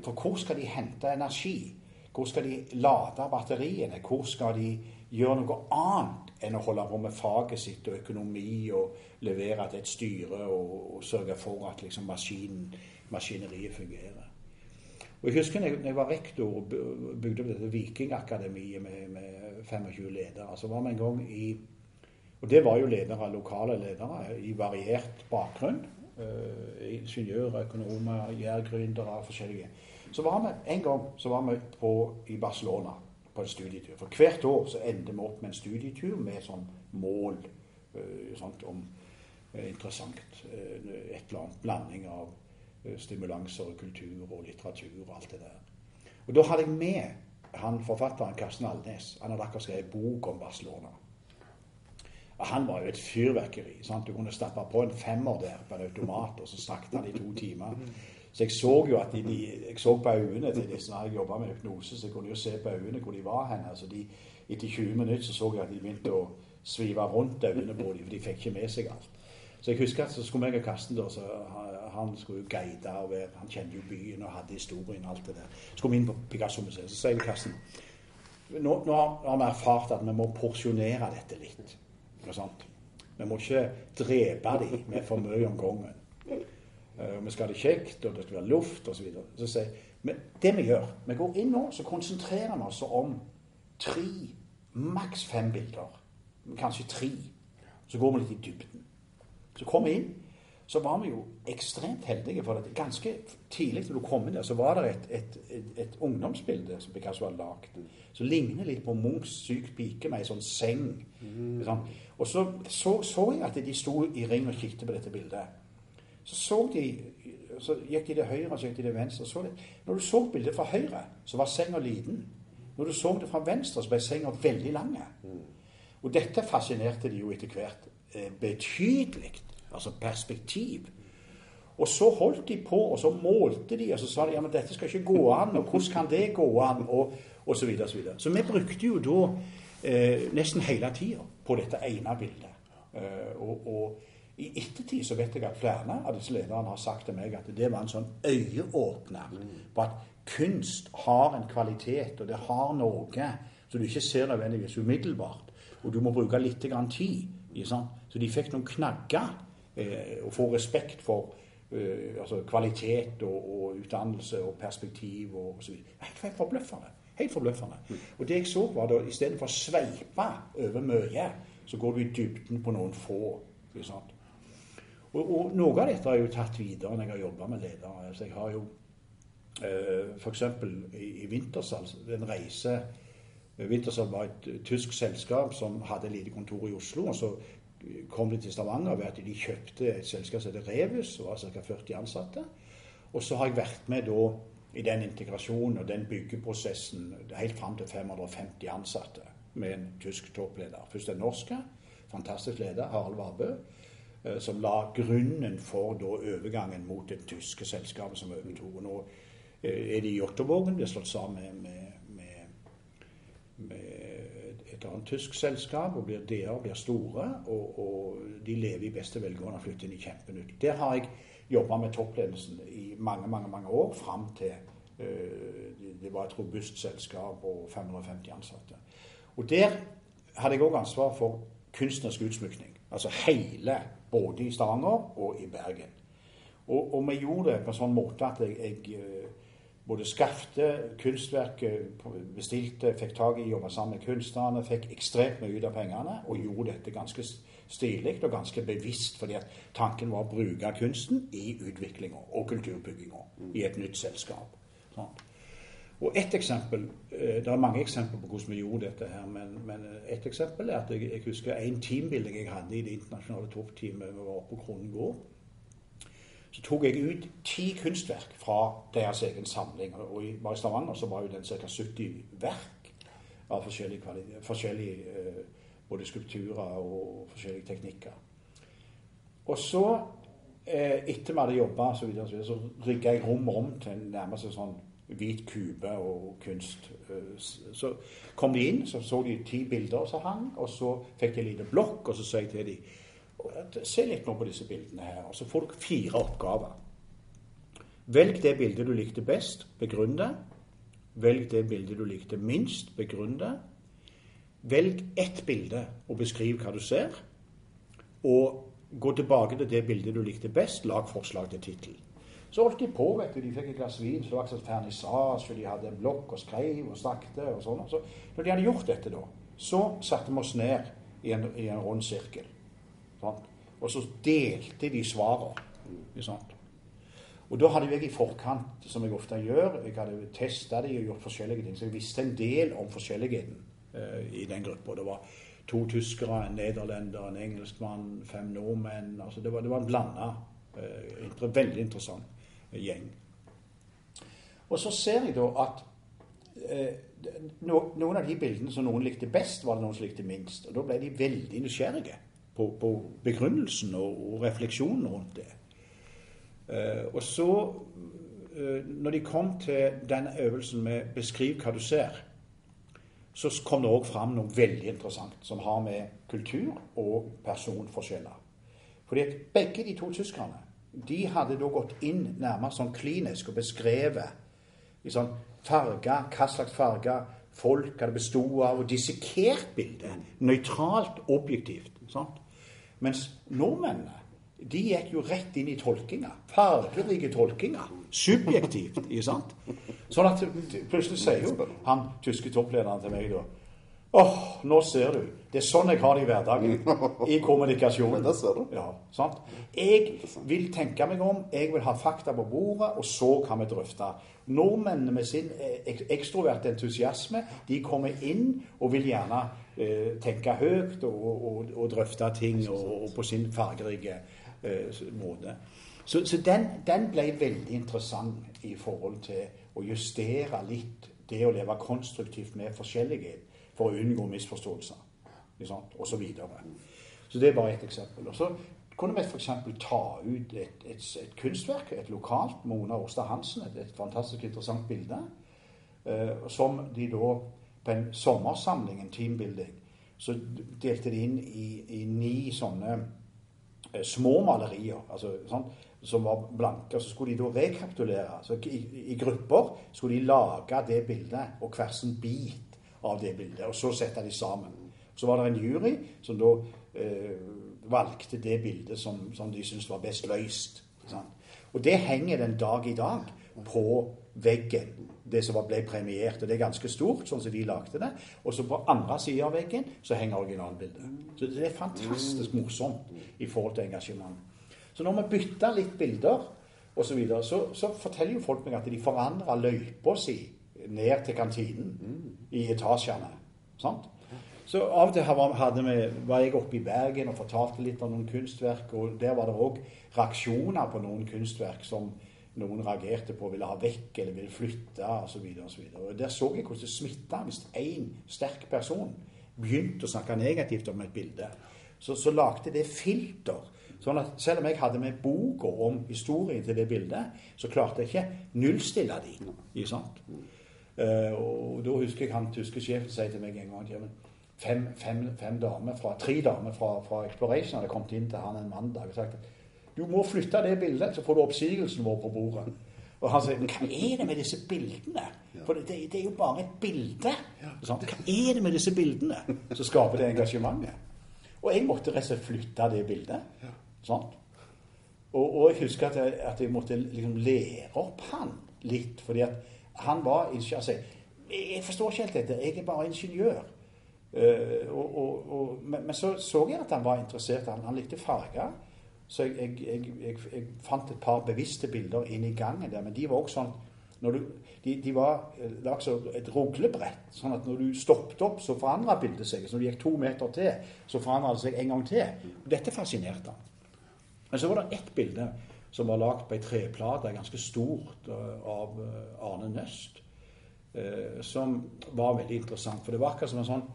For hvor skal de hente energi? Hvor skal de lade batteriene? Hvor skal de gjøre noe annet enn å holde på med faget sitt og økonomi og levere til et styre og, og sørge for at liksom, maskinen, maskineriet fungerer? Og Jeg husker når jeg, var rektor og bygde opp dette Vikingakademiet med, med 25 ledere. Så var vi en gang i Og det var jo ledere, lokale ledere i variert bakgrunn. Uh, ingeniører, økonomer, jærgründere, forskjellige. Så var vi en gang så var vi på, i Barcelona på en studietur. For hvert år så endte vi opp med en studietur med sånn mål uh, sånt om uh, interessant eh, et eller annet blanding av eh, stimulanser og kultur og litteratur og alt det der. Og da hadde jeg med han forfatteren Karsten Alnes. Han hadde akkurat skrevet bok om Barcelona. Og Han var jo et fyrverkeri. sant? Du kunne stappe på en femmer der på en automat, og så snakket han i to timer. Så jeg så jo at de, de, jeg så på øynene til disse når jeg jobba med hypnose, så jeg kunne jo se på øynene hvor de var hen. altså de, Etter 20 minutter så så jeg at de begynte å svive rundt øynene på dem, for de fikk ikke med seg alt. Så jeg husker at så skulle meg og Karsten da, så han skulle jo guide, og være, han kjente jo byen og hadde historien og alt det der. Så skulle vi inn på Picasso-museet, så sier jeg Karsten nå, nå har vi erfart at vi må porsjonere dette litt. Vi må ikke drepe dem med for mye om gangen. Uh, vi skal ha det kjekt, og det skal være luft osv. Så, så sier men det vi gjør Vi går inn nå, så konsentrerer vi oss om tre, maks fem bilder. Kanskje tre. Så går vi litt i dybden. Så kom vi inn. Så var vi jo ekstremt heldige, for at ganske tidlig når du kom inn der, så var det et, et, et, et ungdomsbilde som Picasso hadde lagd, som ligner litt på Munchs syk pike med ei sånn seng. Mm. Sånn. Og så, så, så jeg at de sto i ring og kikket på dette bildet. Så så de så gikk de til høyre så gikk de til venstre. Så det. Når du så bildet fra høyre, så var senga liten. Når du så det fra venstre, så ble senga veldig lang. Mm. Og dette fascinerte de jo etter hvert eh, betydelig. Altså perspektiv. Og så holdt de på, og så målte de, og så sa de ja, men dette skal ikke gå an, og hvordan kan det gå an, og, og så videre. og Så, videre. så vi brukte jo da eh, nesten hele tida på dette ene bildet. Eh, og, og i ettertid så vet jeg at flere av disse lederne har sagt til meg at det var en sånn øyeåpner på at kunst har en kvalitet, og det har noe som du ikke ser nødvendigvis umiddelbart. Og du må bruke litt tid. Så de fikk noen knagger å få respekt for eh, altså kvalitet og, og, utdannelse og perspektiv og osv. Helt, forbløffende. Helt forbløffende. Og det jeg så, var da istedenfor å sveipe over mye, så går du i dybden på noen få. Sant? Og, og, noe av dette har jeg jo tatt videre når jeg har jobba med ledere. Så jeg har jo eh, f.eks. i, i Wintersal en reise eh, Wintersal var et tysk selskap som hadde et lite kontor i Oslo. og så kom de til Stavanger ved at de kjøpte et selskap som heter Revus, som var ca. 40 ansatte. Og så har jeg vært med da i den integrasjonen og den byggeprosessen helt fram til 550 ansatte med en tysk toppleder. Først den norske, fantastisk leder, Harald Varbø Eh, som la grunnen for da, overgangen mot det tyske selskapet som overtok. Nå eh, er de i Jåttåvågen, blir slått sammen med, med, med, et annet tysk selskap, og blir DR blir store. Og, og, de lever i beste velgående og flytter inn i kjempenytt. Der har jeg jobba med toppledelsen i mange, mange, mange år, fram til uh, det var et robust selskap og 550 ansatte. Og der hadde jeg òg ansvar for kunstnerisk utsmykning. Altså hele både i Stavanger og i Bergen. Og, og, vi gjorde det på en sånn måte at jeg, jeg eh, både skapte kunstverket, bestilte, fikk tak i, jobba sammen med kunstnerne, fikk ekstremt mye ut av pengene og gjorde dette ganske stilig og ganske bevisst, fordi at tanken var å bruke kunsten i utviklinga og kulturbygginga i et nytt selskap. Sånn. Og ett eksempel eh, Det er mange eksempler på hvordan vi gjorde dette, her, men, men ett eksempel er at jeg, jeg husker en teambuilding jeg hadde i det internasjonale toppteamet vi var på Kronen gård. Så tok jeg ut ti kunstverk fra deres egen samling. Og i, bare i Stavanger så var jo den ca. 70 verk av forskjellige, forskjellige eh, både skulpturer og forskjellige teknikker. Og så, eh, etter vi hadde jobba, så, videre, så, videre, så rigga jeg rom om til nærmest sånn hvit kube og kunst. Eh, så kom de inn, så så de ti bilder som hang, og så fikk de en liten blokk, og så sa jeg til dem Se litt nå på disse bildene her. Så får dere fire oppgaver. Velg det bildet du likte best, begrunn det. Velg det bildet du likte minst, begrunn det. Velg ett bilde og beskriv hva du ser. Og gå tilbake til det bildet du likte best, lag forslag til tittel. Så holdt de på, vet du. De fikk et glass vin, så det var slags vernissasje, de hadde blokk og skrev og snakket og sånn. Så når de hadde gjort dette, da, så satte vi oss ned i en, i en rund sirkel. Sant? Og så delte de svarene. Og da hadde jeg i forkant, som jeg ofte gjør, jeg hadde testa de og gjort forskjellige ting. Så jeg visste en del om forskjelligheten uh, i den gruppa. Det var to tyskere, en nederlender, en engelskmann, fem nordmenn. altså Det var, det var en blanda. Uh, veldig interessant. gjeng. Og så ser jeg da at eh, no, noen av de bildene som noen likte best, var det noen som likte minst. Og da ble de veldig nysgjerrige på, på begrunnelsen og, og refleksjonen rundt det. Eh, og så, eh, når de kom til denne øvelsen med 'beskriv hva du ser', så kom det òg fram noe veldig interessant som har med kultur og personforskjeller. Fordi at begge de to tyskerne de hadde da gått inn nærmest sånn klinisk og beskrevet i sånn farger, hva slags farger, folk hadde bestått av, og dissekert bildet. Nøytralt, objektivt. Sant? Mens nordmennene de gikk jo rett inn i tolkinga. Fargerike tolkinger. Subjektivt, ikke sant? Sånn at plutselig sier jo han tyske topplederen til meg da Åh, nå ser du. Det er sånn jeg har det i hverdagen. I kommunikasjonen. Det ser du. Ja, sant? Jeg vil tenke meg om, jeg vil ha fakta på bordet, og så kan vi drøfte. Nordmennene med sin ek- ekstroverte entusiasme, de kommer inn og vil gjerne eh, tenke høyt og, og, og drøfte ting og, og på sin fargerike eh, måte. Så, så den, den ble veldig interessant i forhold til å justere litt det å leve konstruktivt med forskjellighet for å unngå misforståelser og så videre. Så det er bare ett eksempel. Og så kunne vi f.eks. ta ut et, et, et kunstverk, et lokalt, Mona Årstad Hansen, et, et fantastisk interessant bilde, eh, som de da på en sommersamling, en teambuilding, så delte de inn i, i ni sånne eh, små malerier, altså, sånn, som var blanke. og Så skulle de da rekapitulere. Så i, I grupper skulle de lage det bildet, og hver sin bit av det bildet. Og så sette de sammen. Så var det en jury som da eh, valgte det bildet som, som de syntes var best løst. Sant? Og det henger den dag i dag på veggen, det som ble premiert. Og det er ganske stort, sånn som de lagde det. Og så på andre sida av veggen så henger originalbildet. Så det er fantastisk morsomt i forhold til engasjement. Så når vi bytter litt bilder osv., så, så, så forteller jo folk meg at de forandrer løypa si ned til kantinen i etasjene. Sant? Så av og til var jeg oppe i Bergen og fortalte litt om noen kunstverk, og der var det òg reaksjoner på noen kunstverk som noen reagerte på, ville ha vekk eller ville flytte osv. Og Der så jeg hvordan det smitta hvis én sterk person begynte å snakke negativt om et bilde. Så, så lagde det filter. Sånn at selv om jeg hadde med boka om historien til det bildet, så klarte jeg ikke nullstille de. Ikke sant? Eh, og da husker jeg han tyske sjefen sier til meg en gang ja, fem, fem, fem damer fra, Tre damer fra, fra Exploration hadde kommet inn til han en mandag og sagt du må flytte det bildet, så får du oppsigelsen vår på bordet. Og han sier men hva er det med disse bildene? For det, det, det er jo bare et bilde. Sånn, Hva er det med disse bildene som skaper det engasjementet? Og jeg måtte rett og slett flytte det bildet. Sånn. Og, og jeg husker at jeg, at jeg måtte liksom lære opp han litt, fordi at han var ingeniør. Altså, jeg forstår ikke helt dette, jeg er bare ingeniør. Uh, og, og, og, men, men så så jeg at han var interessert, han, han likte farger. Så jeg, jeg, jeg, jeg, fant et par bevisste bilder inn i gangen der, men de var også sånn du, de, de var eh, lagd som et ruglebrett, sånn at når du stoppet opp, så forandra bildet seg. Så når du gikk to meter til, så forandra det seg en gang til. Dette fascinerte han. Men så var det ett bilde som var lagd på ei treplate, ganske stort, eh, av eh, Arne Nøst, eh, som var veldig interessant. For det var akkurat som en sånn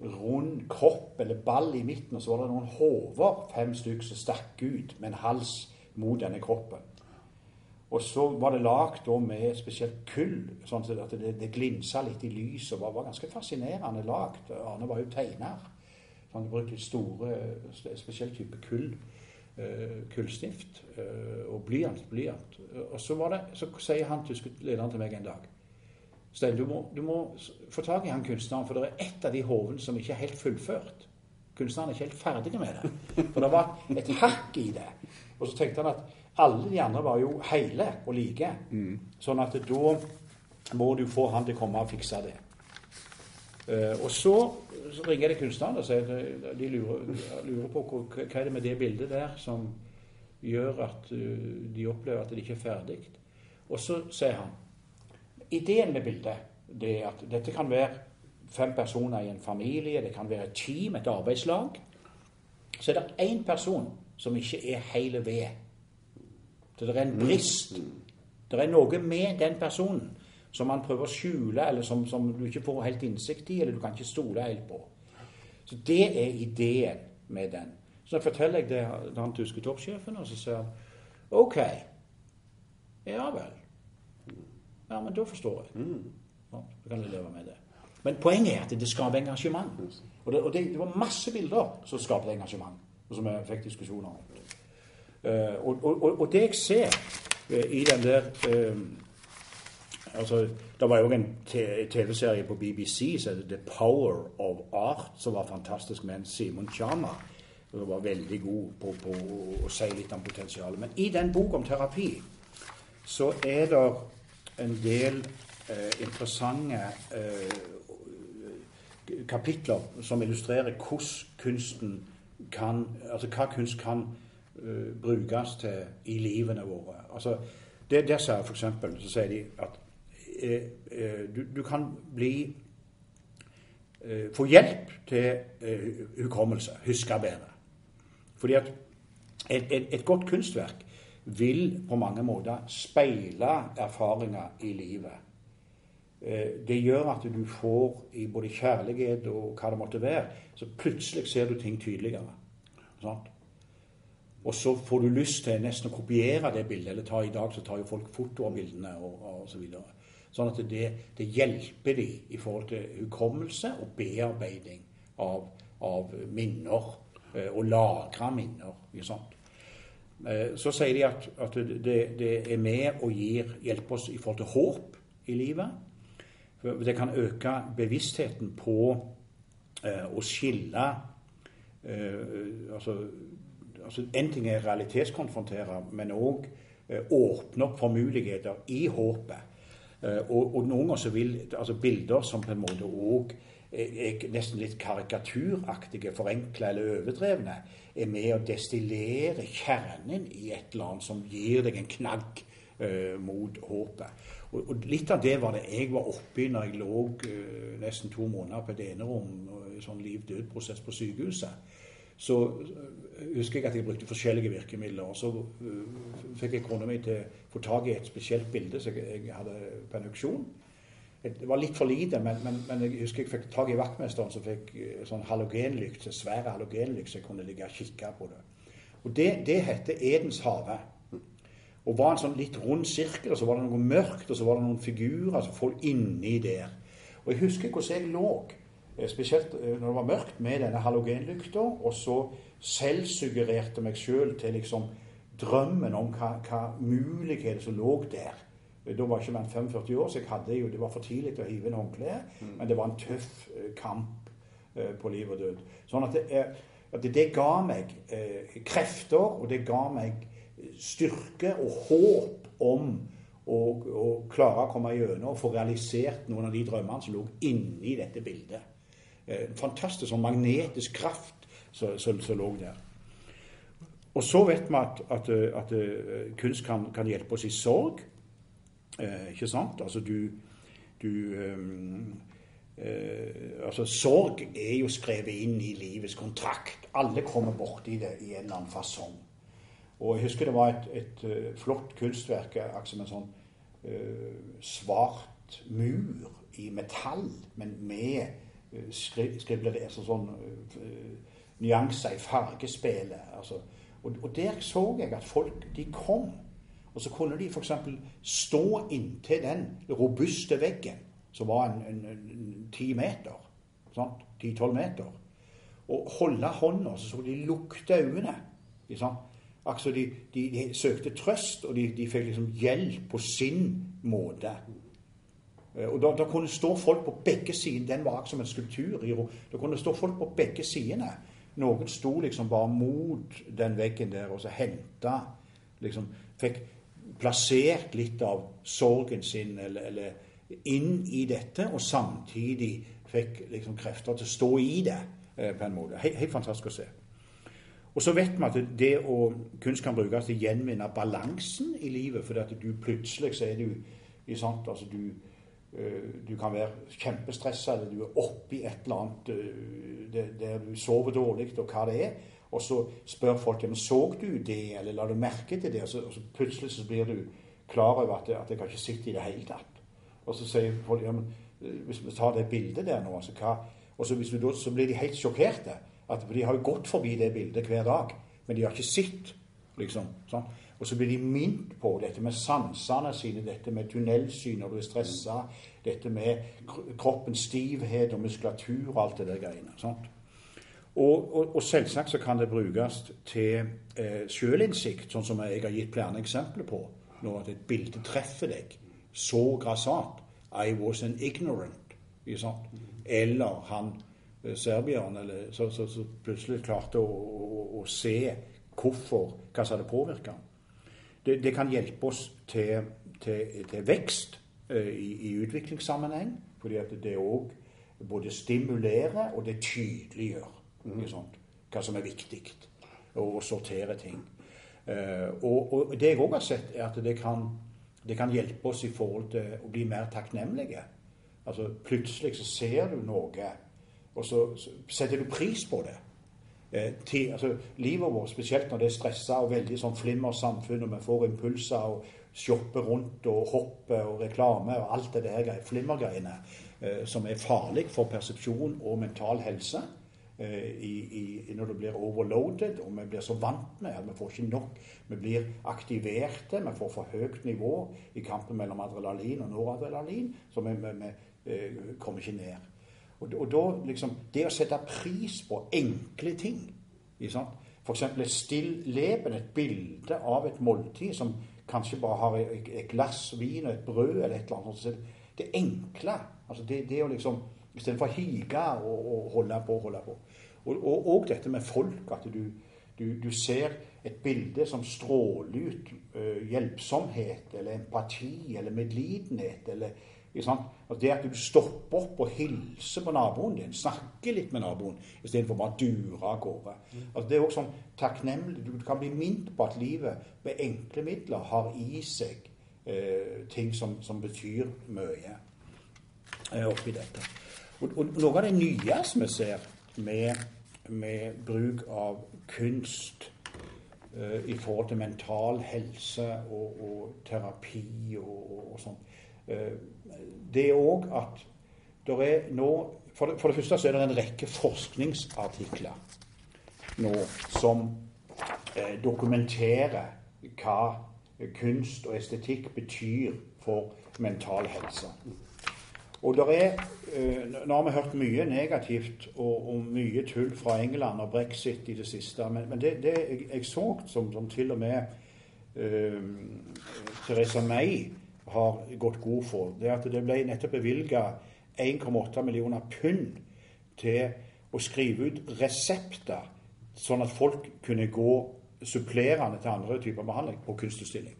rund kropp eller ball i midten, og så var det noen hoder, fem stykker, som stakk ut med en hals mot denne kroppen. Og så var det lagd med spesielt kull, sånn at det, det glinsa litt i lyset. og var, var ganske fascinerende lagd. Arne var jo tegner. Så han brukte store, spesiell type kull. Eh, kullstift eh, og blyant. blyant. Og så, var det, så sier han tyske lederen til meg en dag Stein, du må, du må få tak i han kunstneren, for det er ett av de hovene som ikke er helt fullført. Kunstneren er ikke helt ferdig med det. For det var et hakk i det. Og så tenkte han at alle de andre var jo hele og like. Sånn at da må du få han til å komme og fikse det. Eh, og så, ringer det kunstnerne og sier at de lurer, lurer på hva, hva er det med det bildet der som gjør at eh, de opplever at det ikke er ferdig. Og så sier han Ideen med bildet det er at dette kan være fem personer i en familie, det kan være et team, et arbeidslag. Så er det én person som ikke er hele ved. Så det er en brist Det er noe med den personen som man prøver å skjule, eller som, som du ikke får helt innsikt i, eller du kan ikke stole helt på. Så det er ideen med den. Så forteller jeg det til han tyske toppsjefen, og så sier han OK. Ja vel. Ja, men da forstår jeg. Ja, da kan jeg leve med det. Men poenget er at det skaper engasjement. Og det, og det, det var masse bilder som skapte engasjement, og som jeg fikk diskusjoner om. Uh, og, og, og det jeg ser uh, i den der eh, altså, Det var jo en TV-serie på BBC som het The Power of Art, som var fantastisk med en Simon Chama. som var veldig god på, på å si litt om potensialet. Men i den boka om terapi så er det en del eh, interessante eh, kapitler som illustrerer hvordan kunsten kan Altså hva kunst kan eh, brukes til i livene våre. Altså, det, der sier eksempel, så sier de at du, du kan bli eh, Få hjelp til eh, hukommelse, huske bedre. Fordi at et, et, et godt kunstverk vil på mange måter speile erfaringer i livet. Eh, Det gjør at du får i både kjærlighet og hva det måtte være, så plutselig ser du ting tydeligere. Sant? Og så får du lyst til nesten å kopiere det bildet. Eller ta i dag så tar jo folk foto av bildene og, og så videre. Sånn at det, det hjelper de i forhold til hukommelse og bearbeiding av, av minner. eh, Og lagre minner. Ikke sant? Eh, Så sier de at, at det, det er med og gir, hjelper oss i forhold til håp i livet. Det kan øke bevisstheten på eh, å skille eh, altså, altså En ting er realitetskonfrontere, men òg eh, åpne opp for muligheter i håpet. Eh, og, og noen ganger så vil altså bilder som på en måte òg er, nesten litt karikaturaktige, forenkla eller overdrevne, er med å destillere kjernen i et eller annet som gir deg en knagg eh, mot håpet. Og, og Litt av det var det jeg var oppi når jeg lå eh, nesten to måneder på et enerom i sånn liv-død-prosess på sykehuset. Så eh, husker jeg at jeg brukte forskjellige virkemidler. og Så eh, fikk jeg kona mi til å få tak i et spesielt bilde som jeg, hadde på en auksjon. Det var litt for lite, men, men, men jeg husker jeg fikk tak i vaktmesteren som fikk sånn halogenlykt, svære halogenlykt, så jeg kunne ligge og kikke på det. Og Det, det heter Edens hage. Og var en sånn litt rund sirkel, og så var det noe mørkt, og så var det noen figurer som folk inni der. Og jeg husker hvordan jeg lå, spesielt eh, når det var mørkt, med denne halogenlykta, og så selvsuggererte meg sjøl til liksom drømmen om hva, hva muligheter som lå der. Da var ikke mer 45 år, så jeg hadde jo, det var for tidlig å hive inn håndkleet. Men det var en tøff eh, kamp eh, på liv og død. Sånn at det, at det, ga meg eh, krefter, og det ga meg styrke og håp om å, å klare å komme gjennom og få realisert noen av de drømmene som lå inni dette bildet. Eh, fantastisk sånn magnetisk kraft som, lå der. Og så vet vi at, at, at eh, kunst kan, kan hjelpe oss i sorg. Eh, ikke sant? Altså du, du eh, altså Sorg er jo skrevet inn i livets kontrakt. Alle kommer borti det i en eller annen fasong. Og jeg husker det var et, et eh, flott kunstverk, akkurat som en sånn eh, svart mur i metall, men med skri, skriblede altså sånn eh, nyanser i fargespillet. Altså. Og, og der så jeg at folk de kom. Og så kunne de f.eks. stå inntil den robuste veggen, som var en, ti meter. sant? 10-12 meter. Og holde hånda, så så de lukte øynene. sant? Altså de, de, de søkte trøst, og de, de fikk liksom hjelp på sin måte. Eh, Og da, da kunne stå folk på begge sider. Den var som en skulptur. i. Da kunne stå folk på begge sidene. Noen sto liksom bare mot den veggen der og så henta liksom, Fikk plassert litt av sorgen sin eller, eller inn i dette, og samtidig fikk liksom krefter til å stå i det eh, på en måte. Helt, fantastisk å se. Og så vet vi at det å kunst kan brukes til å gjenvinne balansen i livet. For at du plutselig så er du sant, altså du, du kan være kjempestressa, eller du er oppi et eller annet øh, der, du sover dårlig, og hva det er. Og så spør folk om så du det, eller la du merke til det? Og så, og så plutselig så blir du klar over at, at jeg har ikke sett i det hele tatt. Og så sier folk ja, men eh, hvis vi tar det bildet der nå, så hva Og så, hvis du, så blir de helt sjokkerte. For de har jo gått forbi det bildet hver dag, men de har ikke sett. liksom, sånn. Og så blir de minnet på dette med sansene sine, dette med tunnelsyn når du er stressa, dette med kroppens stivhet og muskulatur og alt det der greiene. sant? Og, og, og selvsagt så kan det brukes til eh, sjølinnsikt, sånn som jeg har gitt flere eksempler på. Når et bilde treffer deg så grassat. I was an ignorant. Sant? Eller han eh, serbieren eller, plutselig klarte å, å, å se hvorfor, hva som hadde påvirka ham. Det, det kan hjelpe oss til, til, til vekst eh, i, i utviklingssammenheng, fordi at det òg både stimulerer og det tydeliggjør ikke sant? hva som er viktig, og sortere ting. Eh, og, og det jeg òg har sett, er at det kan, det kan hjelpe oss i forhold til å bli mer takknemlige. Altså Plutselig så ser du noe, og så, så setter du pris på det. Eh, til, altså, livet vårt, spesielt når det er stressa og veldig sånn flimmersamfunn, og vi får impulser og shopper rundt og hopper og reklame og alt det der flimmergreiene eh, som er farlig for persepsjon og mental helse. eh, I, i, når det blir overloaded, og vi blir så vant med at vi får ikke nok. Vi blir aktiverte, vi får for høyt nivå i kampen mellom adrenalin og noradrenalin, så vi, vi, vi eh, kommer ikke ned. Og, og da liksom Det å sette pris på enkle ting? F.eks. et stilleben, et bilde av et måltid som kanskje bare har et, glass vin og et brød eller et eller annet. Det enkle. altså det, det å liksom Istedenfor å hige og, og holde på og holde på. Og, og, og dette med folk. At du, du, du ser et bilde som stråler ut øh, hjelpsomhet eller empati eller medlidenhet. eller sant? Altså det at du stopper opp og hilser på naboen din, snakker litt med naboen, istedenfor bare dure av gårde. Altså det er også sånn takknemlig. Du kan bli minnet på at livet med enkle midler har i seg eh, ting som, som betyr mye eh, oppi dette. Og, og noe av det nye som vi ser med, med bruk av kunst eh, i forhold til mental helse og, og terapi og, og, og sånn, eh, det òg at det er nå for det, for det første så er det en rekke forskningsartikler nå som eh, dokumenterer hva kunst og estetikk betyr for mental helse. Og der er, eh, Nå har vi hørt mye negativt og, og mye tull fra England og brexit i det siste. Men, men det, det jeg, jeg så, som, som til og med eh, Theresa May har gått god for, det at det ble nettopp bevilga 1,8 millioner pund til å skrive ut resepter, sånn at folk kunne gå supplerende til andre typer behandling på kunstutstilling.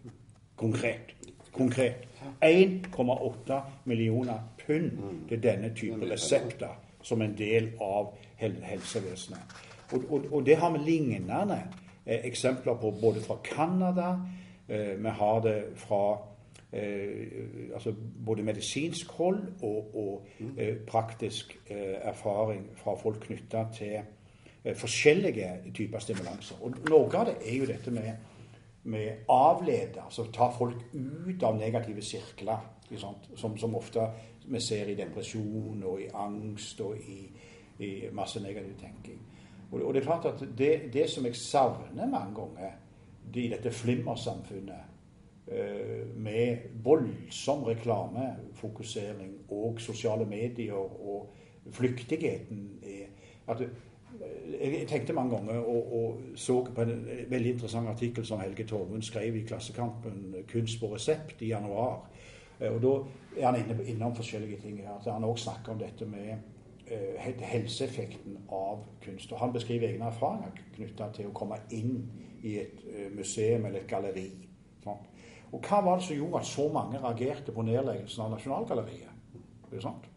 Konkret. Konkret. 1,8 millioner pund til denne type resepter som en del av helsevesenet. Og, og, og det har vi lignende eh, eksempler på både fra Canada, eh, vi har det fra altså både medisinsk hold og, og eh, praktisk eh, erfaring fra folk knytta til eh, forskjellige typer stimulanser. Og noe av det er jo dette med, med avlede, altså ta folk ut av negative sirkler? Som, som ofte vi ser i depresjon og i angst og i, i masse negativ tenking. Og, og det er klart at det, det som jeg savner mange ganger i dette flimmersamfunnet, eh, med voldsom reklamefokusering og sosiale medier og flyktigheten at eh, jeg tenkte mange ganger og, og så på en veldig interessant artikkel som Helge Tormund skrev i Klassekampen 'Kunst på resept' i januar. Eh, og Da er han inne, innom forskjellige ting. her. at Han også snakker om dette med eh, helseeffekten av kunst. og Han beskriver egne erfaringer knytta til å komme inn i et eh, museum eller et galleri. Sant? Og hva var det som gjorde at så mange reagerte på nedleggelsen av Nasjonalgalleriet? Det er sant?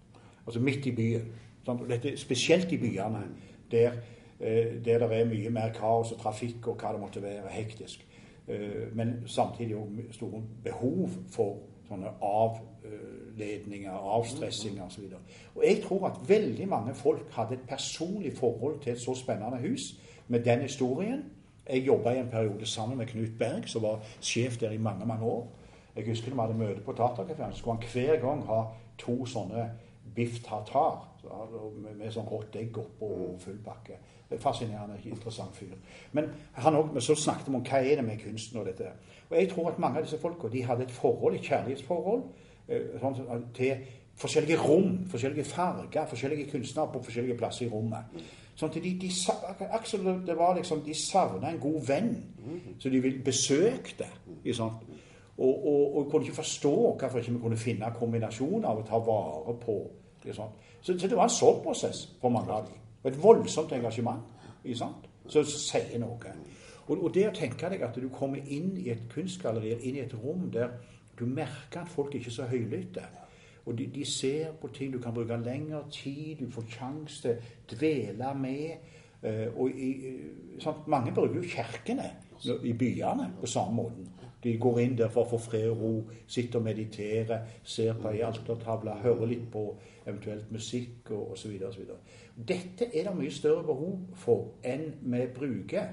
Altså midt i byen. Sant? Dette, spesielt i byene, der, eh, der det er mye mer kaos og trafikk og hva det måtte være, hektisk. Eh, men samtidig òg store behov for sånne avledninger, avstressinger osv. Og, og jeg tror at veldig mange folk hadde et personlig forhold til et så spennende hus med den historien. Jeg jobba i en periode sammen med Knut Berg, som var sjef der i mange mange år. Jeg husker når vi hadde møte på Tartarkafeen, så skulle han hver gang ha to sånne biff tartar med, sånn rått egg oppå og full pakke. Er Fascinerende, interessant fyr. Men også, så snakket vi om hva er det med kunsten og dette. Og jeg tror at mange av disse folka hadde et forhold, et kjærlighetsforhold eh, sånn, til forskjellige rom, forskjellige farger, forskjellige kunstnere på forskjellige plasser i rommet. Sånn de, de, akkurat det var liksom, de savna en god venn så de besøkte. det, Og, og, og kunne ikke forstå hvorfor ikke vi kunne finne kombinasjoner av å ta vare på. liksom. Så, så, det var en sånn prosess for mange av dem. Og et voldsomt engasjement som sier noe. Og, og, det å tenke deg at du kommer inn i et kunstgalleri, inn i et rom der du merker at folk ikke er så høylytte. Og de, de, ser på ting du kan bruke lengre tid, du får sjanse til å dvele med. Uh, og i, sånn, Mange bruker jo kirkene i byene på samme måten. De går inn der for å få fred og ro, sitter og mediterer, ser på ei altertavle, hører litt på eventuelt musikk og osv. Dette er det mye større behov for enn vi bruker.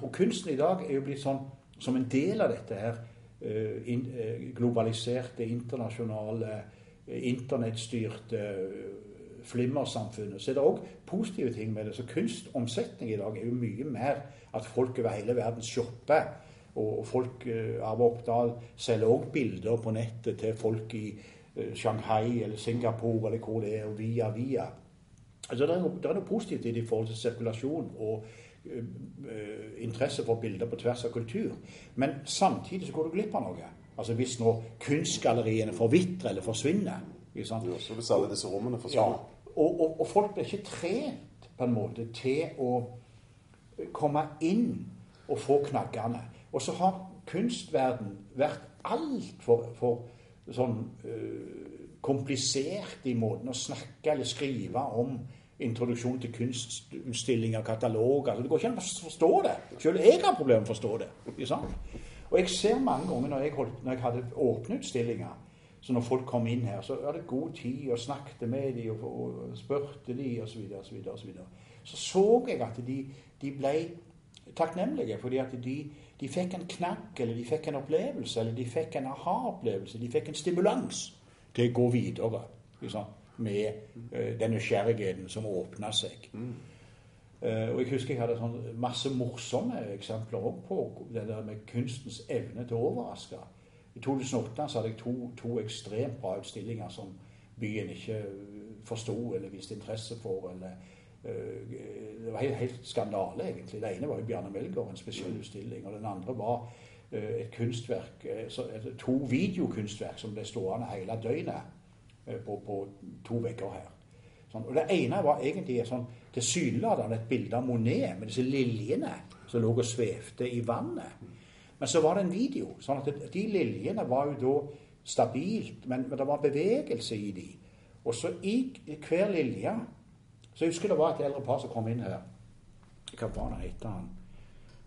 Og kunsten i dag er jo blitt sånn som en del av dette her uh, globaliserte, internasjonale internettstyrte flimmersamfunnet, så er det òg positive ting med det. Så kunstomsetning i dag er jo mye mer at folk over hele verden shopper. Og folk av Oppdal selger òg bilder på nettet til folk i Shanghai eller Singapore eller hvor det er, og via via. Altså Det er noe, det er noe positivt i det i forhold til sirkulasjon og ø, interesse for bilder på tvers av kultur. Men samtidig så går du glipp av noe. Altså Hvis nå kunstgalleriene forvitrer eller forsvinner. Ja, så hvis alle disse rommene forsvinner. Ja, og, og, og, folk blir ikke trent på en måte til å komme inn og få knaggene. Og så har kunstverden vært altfor for, sånn uh, komplisert i måten å snakke eller skrive om introduksjon til kunstutstillinger, kataloger. Altså, det går ikke an å forstå det. Selv jeg har problemer med å forstå det. Ikke sant? Og jeg ser mange ganger når jeg, holdt, når jeg hadde åpneutstillinger så når folk kom inn her, så var det god tid og snakket med dem og, og spurte dem osv. Så, videre, så, videre, så så jeg at de, de ble takknemlige fordi at de, de, fikk en knagg, eller de fikk en opplevelse, eller de fikk en aha-opplevelse. De fikk en stimulans til å gå videre liksom, med uh, den nysgjerrigheten som åpna seg. Mm. Uh, og Jeg husker jeg hadde sånn masse morsomme eksempler på det der med kunstens evne til å overraske. I 2008 så hadde jeg to, to ekstremt bra utstillinger som byen ikke forsto eller viste interesse for. eller uh, Det var helt, helt, skandale, egentlig. Det ene var jo Bjarne Melgaard, en spesiell utstilling. Og den andre var uh, et kunstverk, så, to videokunstverk som ble stående hele døgnet på, på to vegger her. Sånn. Og Det ene var egentlig sånn, tilsynelatende et bilde av Monet med disse liljene som lå og svevde i vannet. Men så var det en video. sånn at De liljene var jo da stabilt, men, men det var bevegelse i de. Og så i hver lilje Så jeg husker det var et eldre par som kom inn her. Hva var det het han?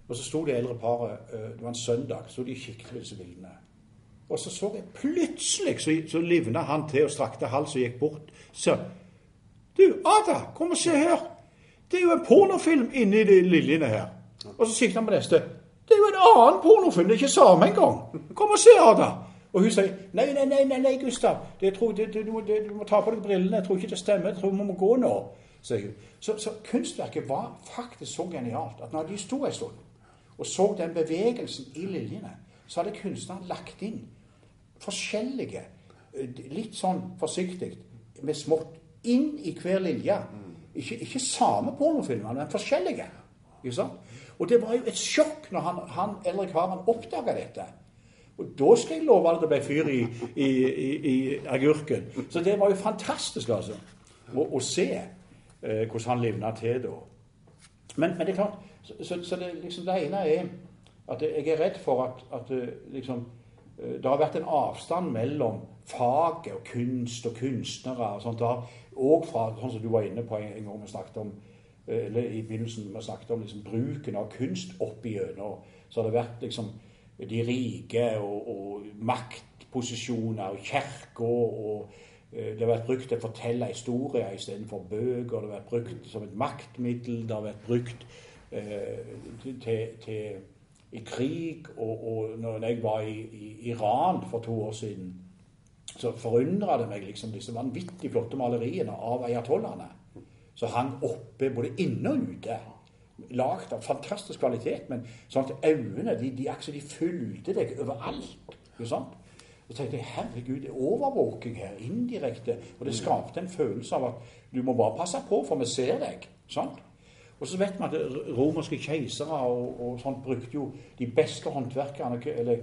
Og så sto det eldre paret Det var en søndag, så de kikket på disse bildene. Og så så jeg plutselig så, så livna han til og strakte hals og gikk bort. Så du, Ada, kom og se her. Det er jo en pornofilm inni de liljene her. Og så sikter han på neste. Det er jo en annen pornofilm. Det er ikke samme engang. Kom og se, Ada. Og hun sier nei, nei, nei, nei, nei Gustav. Det, tror, det, det, du, må ta på deg brillene. Jeg tror ikke det stemmer. Jeg tror vi må gå nå. sier. Så, så, kunstverket var faktisk så genialt at når de sto en stund og så den bevegelsen i liljene, så hadde kunstneren lagt inn forskjellige, litt sånn forsiktig, med smått inn i hver linje. Ikke, ikke samme pornofilmer, men forskjellige. Ikke sant? Og det var jo et sjokk når han, han eller karen oppdaga dette. Og da skal jeg love at det ble fyr i, i, i, i, agurken. Så det var jo fantastisk, altså. Å, å se eh, hvordan han livna til da. Men, men, det er klart Så, så, så det, liksom, det, ene er at jeg er redd for at, at eh, liksom, eh, det har vært en avstand mellom faget og kunst og kunstnere. og sånt. Det og fra, sånn som du var inne på en, gang vi snakket om eh, eller i begynnelsen vi snakket om liksom, bruken av kunst opp igjennom. Så har det vært liksom de rike og, og maktposisjoner og kirker og eh, det har vært brukt til å fortelle historier istedenfor bøker. Det har vært brukt som et maktmiddel. Det har vært brukt eh, til, til i krig, og, og når jeg var i, i Iran for to år siden, så forundra det meg liksom disse vanvittig flotte maleriene av ayatollahene. Som hang oppe både inne og ute. Lagd av fantastisk kvalitet, men sånn at øynene de, de, de fulgte deg overalt. Ikke sant? Så tenkte jeg herregud, det er overvåking her, indirekte. Og det skapte en følelse av at du må bare passe på, for vi ser deg. sant? Og så vet vi at romerske keisere og, og, sånt brukte jo de beste håndverkerne, eller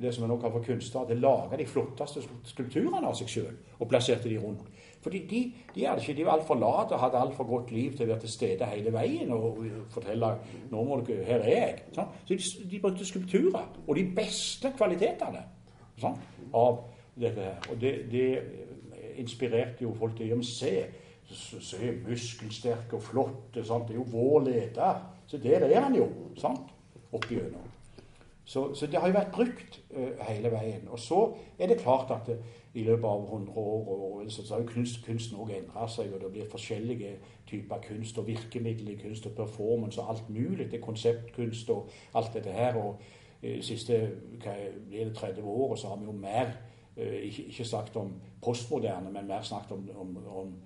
det som vi nå kaller for kunstnere, til å lage de flotteste skulpturene av seg sjøl og plasserte de rundt. Fordi de, de, ikke, de var altfor late og hadde altfor godt liv til å være til stede hele veien og fortelle nå må dere, 'Her er jeg.' Sånn. Så de, de, brukte skulpturer. Og de beste kvalitetene sånn, av dette her. Og det, det inspirerte jo folk til å se så er muskelsterke og flotte. Sant? Det er jo vår leder. Så der er han jo, sant? Opp igjennom. Så, så, det har jo vært brukt uh, hele veien. Og så er det klart at det, i løpet av 100 år og, så, så har jo kunst, kunsten òg endra seg, og det blir forskjellige typer kunst og virkemidler i kunst og performance og alt mulig. Det er konseptkunst og alt dette her. Og uh, siste hva blir det 30 år så har vi jo mer uh, ikke, ikke snakket om postmoderne, men mer snakket om, om, om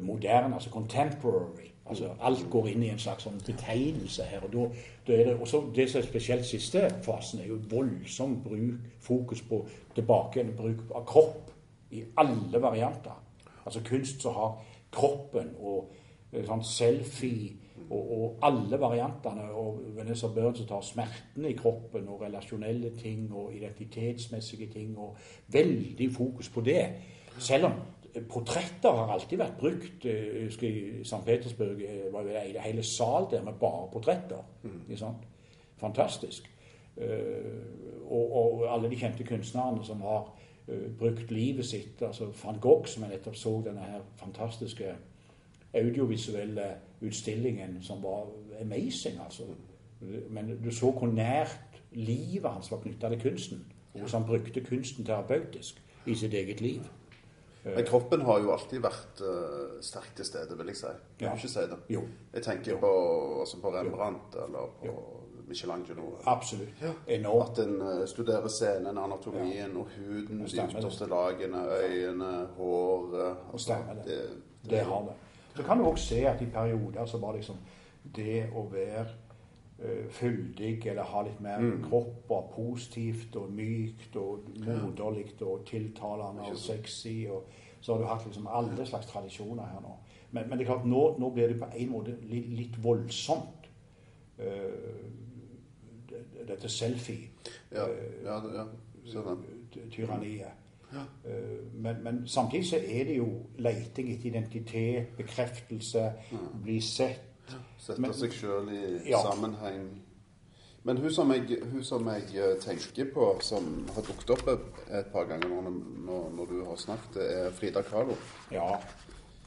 moderne, altså contemporary. Altså Alt går inn i en slags sånn betegnelse her. og da, da Det også det som er spesielt siste fasen, er jo voldsom bruk, fokus på tilbake bruk av kropp i alle varianter. Altså kunst som har kroppen og sånn selfie og, og, alle variantene. Og Vanessa Burns tar smertene i kroppen og relasjonelle ting og identitetsmessige ting. og Veldig fokus på det. Selv om Portretter har alltid vært brukt. Jeg husker I St. Petersburg eh, var det en hele sal der med bare portretter. Mm. Fantastisk. Uh, og, og, alle de kjente kunstnerne som har brukt livet sitt. altså Van Gogh, som jeg nettopp så denne her fantastiske audiovisuelle utstillingen, som var amazing. altså. Men du så hvor nært livet hans var knytta til kunsten. Hvordan han brukte kunsten terapeutisk i sitt eget liv. Men kroppen har jo alltid vært uh, sterkt til stede, vil jeg si. Kan ja. du ikke si det? Jo. Jeg tenker på, altså på, Rembrandt eller på jo. Michelangelo. Absolutt. Ja. At en uh, studerer scenen, anatomien ja. og huden, de ytterste lagene, øyene, håret altså, Stemmer det. Det, det. det har det. Så kan du òg se at i perioder så var liksom det å være fyldig eller ha litt mer mm. kropp og positivt og mykt og moderlig og tiltalende og sexy. Og, så har du hatt liksom alle slags tradisjoner her nå. Men, men det er klart, nå, nå blir det på en måte litt, litt voldsomt. Uh, dette selfie. Ja, ja, ja. Sånn. Tyranniet. Ja. Men, men, samtidig så er det jo leiting etter identitet, bekreftelse, ja. bli sett Sette seg sjøl i ja. sammenheng. Men hun som, jeg, hun som, jeg, eh, tenker på, som har dukket opp et par ganger når, når, når du har snakket, er Frida Kahlo. Ja,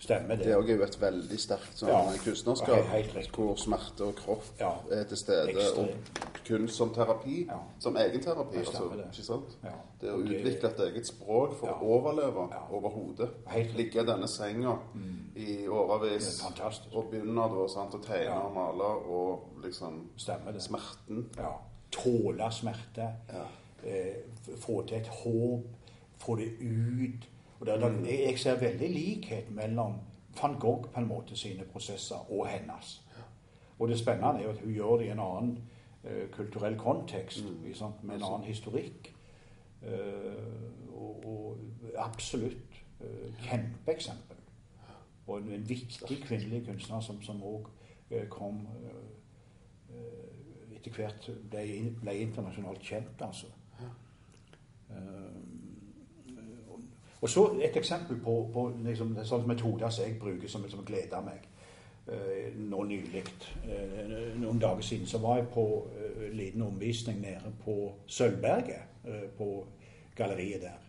Stemmer det. Det er jo et veldig sterkt sånn, ja, kunstnerskap hvor smerte og kropp ja. er til stede. Ekstremt. Og kunst som terapi. Ja. Som egenterapi. Altså, det. Ikke sant? Det å utvikle et eget språk for å overleve overhodet. Ligge i denne senga mm. i årevis og begynne da, sant, å tegne og male og liksom Smerten. Tåle smerte. Eh, få til et håp. Få det ut og der, der, mm. jeg ser veldig likhet mellom van Gogh på en måte sine prosesser og hennes. Og det spennende er jo at hun gjør det i en annen uh, kulturell kontekst, mm. liksom, med en annen historikk. Uh, og, og, absolutt uh, kjempeeksempel. Og en, en, viktig kvinnelig kunstner som òg kom etter hvert ble, ble, internasjonalt kjent, altså. Og så et eksempel på, på liksom, sånne metoder som jeg bruker, som, som gleder meg. Uh, nå nylig, uh, noen dager siden, så var jeg på uh, liten omvisning nede på Sølvberget. på galleriet der.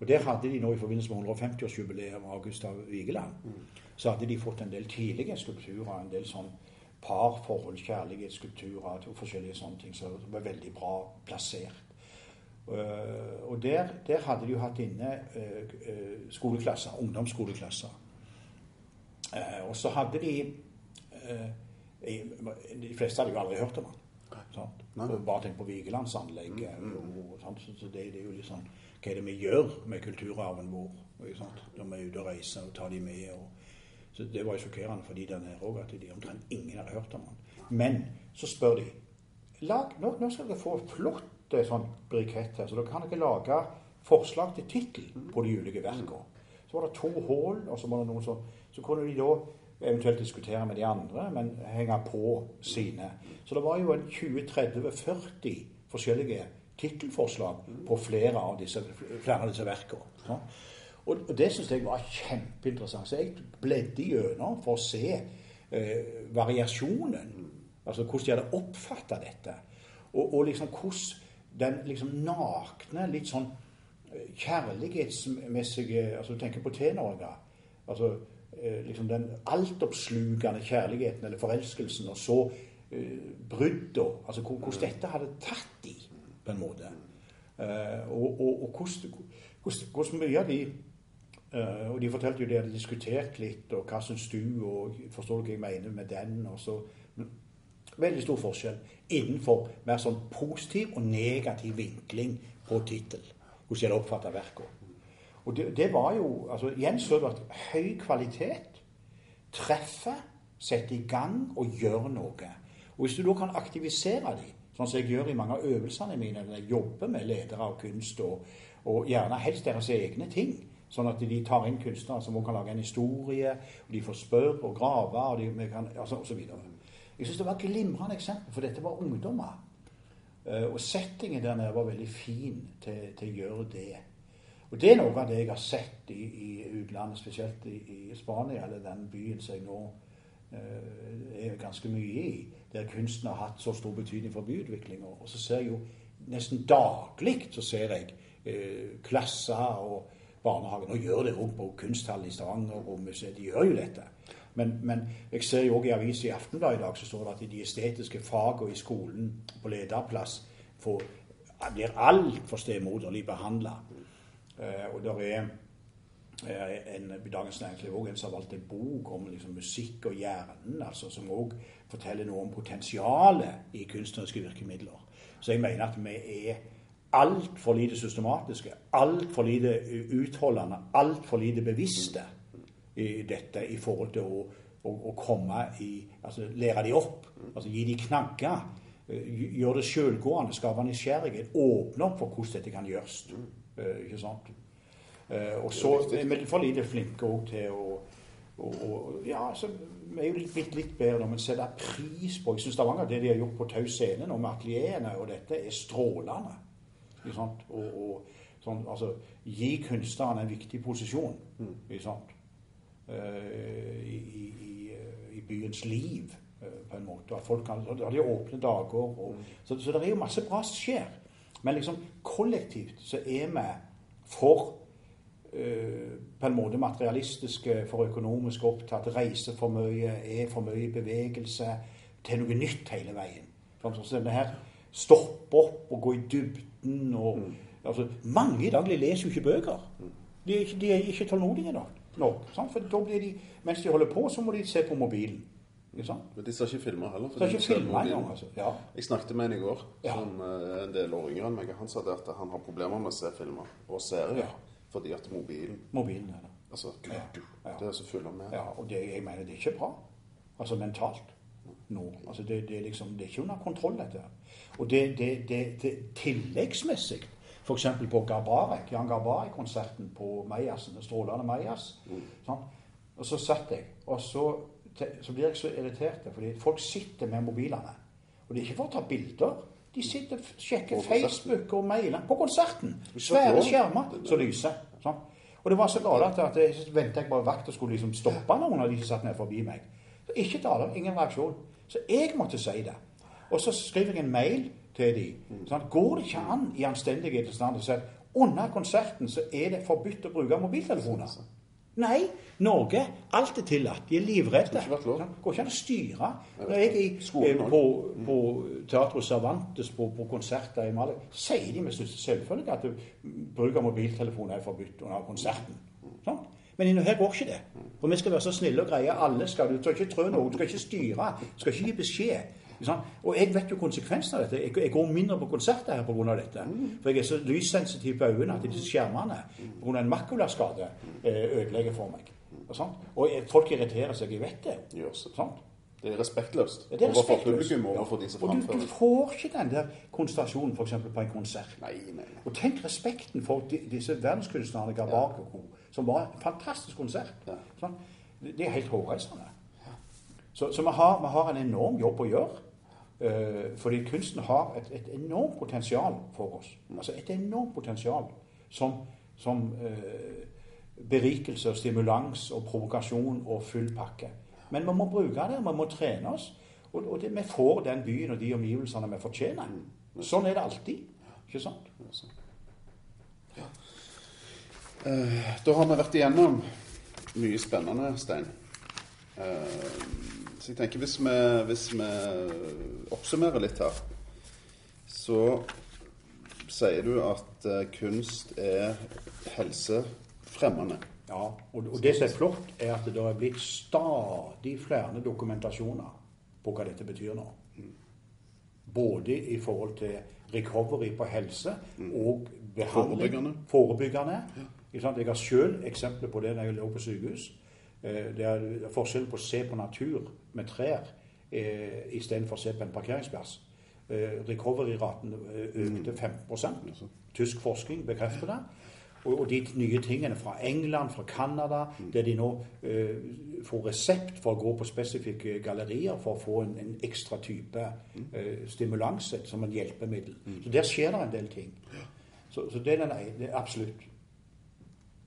Og Der hadde de nå i forbindelse med 150-årsjubileet av Gustav Vigeland, mm. så hadde de fått en del tidlige skulpturer. En del sånn parforhold, kjærlighetsskulpturer og forskjellige sånne ting som var veldig bra plassert. Uh, og der, der, hadde de jo hatt inne uh, skoleklasser, ungdomsskoleklasser. Og så hadde de De fleste hadde jo aldri hørt om han. Sant? Bare tenk på Vigelandsanlegget. og- sant? Så det, det er jo litt sånn Hva er det vi gjør med kulturarven vår når vi er ute og reiser og tar de med? Og, så Det var jo sjokkerende for de der nede òg, at de omtrent ingen hadde hørt om han. Men så spør de lag, nå, nå skal dere få flott eh, sånn brikett her, så da kan dere lage forslag til tittel på de ulike verkene. Så var det to hull, og så var det noen som Så kunne de da eventuelt diskutere med de andre, men henge på sine. Så det var jo en 20-30-40 forskjellige tittelforslag på flere av disse, flere av disse verkene. og det syns jeg var kjempeinteressant. Så jeg bledde gjennom for å se eh, variasjonen. Altså hvordan de hadde oppfatta dette. Og, og liksom hvordan den liksom nakne, litt sånn eh, kjærlighetsmessige Altså du tenker på T-Norge. Altså eh, liksom den altoppslukende kjærligheten eller forelskelsen, og så uh, brudda. Altså hvordan dette hadde tatt de, på en måte. Uh, og og, og hvordan, mye av de uh, Og de fortalte jo de hadde diskutert litt, og hva syns du, og forstår du hva jeg mener med den? og så Veldig stor forskjell innenfor mer sånn positiv og negativ vinkling på tittel. Hvordan de oppfatter verket. Og det, det var jo altså Igjen så du at høy kvalitet treffer, setter i gang og gjør noe. Og Hvis du da kan aktivisere dem, sånn som jeg gjør i mange av øvelsene mine når jobber med ledere av kunst, og, og gjerne helst deres egne ting, sånn at de tar inn kunstnere som også kan lage en historie, og de får spørre og grave og, de, kan, altså, og så videre. Jeg syns det var et glimrende eksempel, for dette var ungdommer. Eh, Og settingen der nede var veldig fin til, til å gjøre det. Og det er noe av det jeg har sett i, i utlandet, spesielt i, i Spania, eller den byen som jeg nå eh, er ganske mye i, der kunsten har hatt så stor betydning for byutviklinga. Og så ser jeg jo nesten daglig så ser jeg eh, klasser og barnehager. Nå gjør det òg på kunsthallen i Stavanger og museet, de gjør jo dette. Men, men jeg ser jo òg i avisa i Aftenbladet i dag så står det at de estetiske fagene i skolen på lederplass får, blir altfor stemoderlig behandla. Eh, og der er eh, en, i Dagens Næringsliv også en som har valgt en bok om liksom, musikk og hjernen, altså, som òg forteller noe om potensialet i kunstneriske virkemidler. Så jeg mener at vi er altfor lite systematiske, altfor lite utholdende, altfor lite bevisste i dette i forhold til å, å, å komme i Altså lære de opp. Altså gi de knagger. Gjør Gjøre det sjølgående, skape nysgjerrighet. Åpne opp for hvordan dette kan gjøres. Eh, Ikke sant? Eh, Og så er vi for lite flinke òg til å og, og, ja, så Vi er jo blitt litt bedre når vi setter pris på Jeg syns Stavanger, det de har gjort på Tau scene nå med atelierene og dette, er strålende. Ikke sant? Og, og sånn, altså, gi kunstneren en viktig posisjon. Ikke sant? Eh, i, i, i, eh, byens liv, eh, på en måte. At folk kan, og De har åpne dager. Og, så, så det er jo masse bra som skjer. Men liksom kollektivt så er vi for Uh, på en måte materialistiske, for økonomisk opptatt, reiser for mye, er for mye i bevegelse til noe nytt hele veien. Så denne her stoppe opp og gå i dybden og altså, Mange i dag leser jo ikke bøker. De er ikke, de er ikke tålmodige nok. Sant? For da blir de, mens de holder på, så må de se på mobilen. Men de ser ikke filmer heller. for de ikke filmer engang. Altså. Ja. Jeg snakket med en i går, Ja. som eh, er en del år yngre enn meg. Han sa det at han har problemer med å se filmer og serier Ja. fordi at mobilen Mobilen er det. Altså, gud, du, det er så full av med. Ja, og det, jeg mener det er ikke bra. Altså mentalt. Nå. Altså det, det, er liksom, det er ikke under kontroll, dette. Og det, det, det, det tilleggsmessig, f.eks. på Garbarek, Jan Garbarek-konserten på Meiersen, strålende Mejas. Sånn. Og så satt jeg, og så, så blir jeg så irritert, fordi folk sitter med mobilene. Og det er ikke for å ta bilder. De sitter og sjekker Facebook og mailer på konserten. Svære skjermer som lyser. Sånn. Og det var så galt at, at jeg jeg på vakt og skulle liksom stoppe noen av de som satt ned forbi meg. Så ikke taler, ingen reaksjon. Så jeg måtte si det. Og så skriver jeg en mail til de. Sånn, går det ikke an i anstendighetens navn å si at under konserten så er det forbudt å bruke mobiltelefoner? Nei, Norge, alt er tillatt. De er livredde. Det Går ikke an å styre. Når jeg er eh, på, på Teatro Cervantes på, på konserter i Mali, sier de med selvfølge at bruk av mobiltelefoner er forbudt under konserten. Sånn? Men her går ikke det. For vi skal være så snille og greie. Alle skal, Du skal ikke trø noe, du skal ikke styre, du skal ikke gi beskjed. Og jeg vet jo konsekvensen av dette. Jeg, jeg går mindre på konserter her pga. dette. For jeg er så lyssensitiv på øynene at disse skjermene pga. en makulaskade eh, ødelegger for meg. Og, folk irriterer seg. Jeg vet det. Det er respektløst det er overfor publikum og overfor de som Og du, du får ikke den der konsentrasjonen f.eks. på en konsert. Nei, nei, nei. Og tenk respekten for de, disse verdenskunstnerne Gabak ja. som var en fantastisk konsert. Ja. Sånn? Det er helt hårreisende. Så, så vi, har, vi har en enorm jobb å gjøre. Eh, fordi kunsten har et, et enormt potensial for oss. Altså et enormt potensial som, som eh, berikelse og stimulans og provokasjon og full pakke. Men vi må bruke det, vi må trene oss. Og, og det, vi får den byen og de omgivelsene vi fortjener. Sånn er det alltid. Ikke sant? Eh, Da har vi vært igjennom mye spennende, Stein. Så jeg tenker hvis vi, hvis vi oppsummerer litt her, så sier du at eh, kunst er helsefremmende. Ja, og, og det som er flott, er at det er blitt stadig flere dokumentasjoner på hva dette betyr nå. Både i forhold til recovery på helse og behandling. Forebyggende. Forebyggende. Jeg har sjøl eksempler på det når jeg lå på sykehus. Eh, Det er forskjell på å se på natur med trær eh, istedenfor å se på en parkeringsplass. Eh, Recovery-raten økte 15 Tysk forskning bekrefter det. Og, de nye tingene fra England, fra Canada, der de nå eh, får resept for å gå på spesifikke gallerier for å få en, en ekstra type eh, stimulans som en hjelpemiddel. Så der skjer det en del ting. Så, så det er den ene. Absolutt.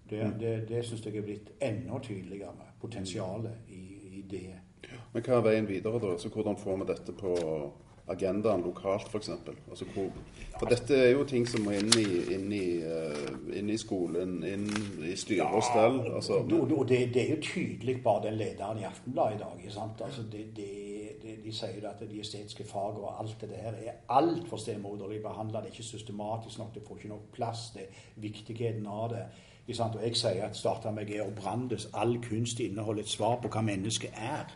Det, det, det syns jeg er blitt enda tydeligere, potensialet i, i det. Men hva er veien videre, da? Så hvordan får vi dette på agendaen lokalt, f.eks.? Altså, hvor- for dette er jo ting som må inn i, inn i, eh, inn i skolen, inn i styre og stell. Altså, og, det, det er jo tydelig bare den lederen i Aftenbladet i dag. sant? Altså det, det, det, de sier jo at de estetiske fagene og alt det der er altfor stemoderlig behandla. Det er ikke systematisk nok, det får ikke nok plass. det er Viktigheten av det. Ikke sant? Og jeg sier at starta med Georg Brandes all kunst inneholder et svar på hva mennesket er.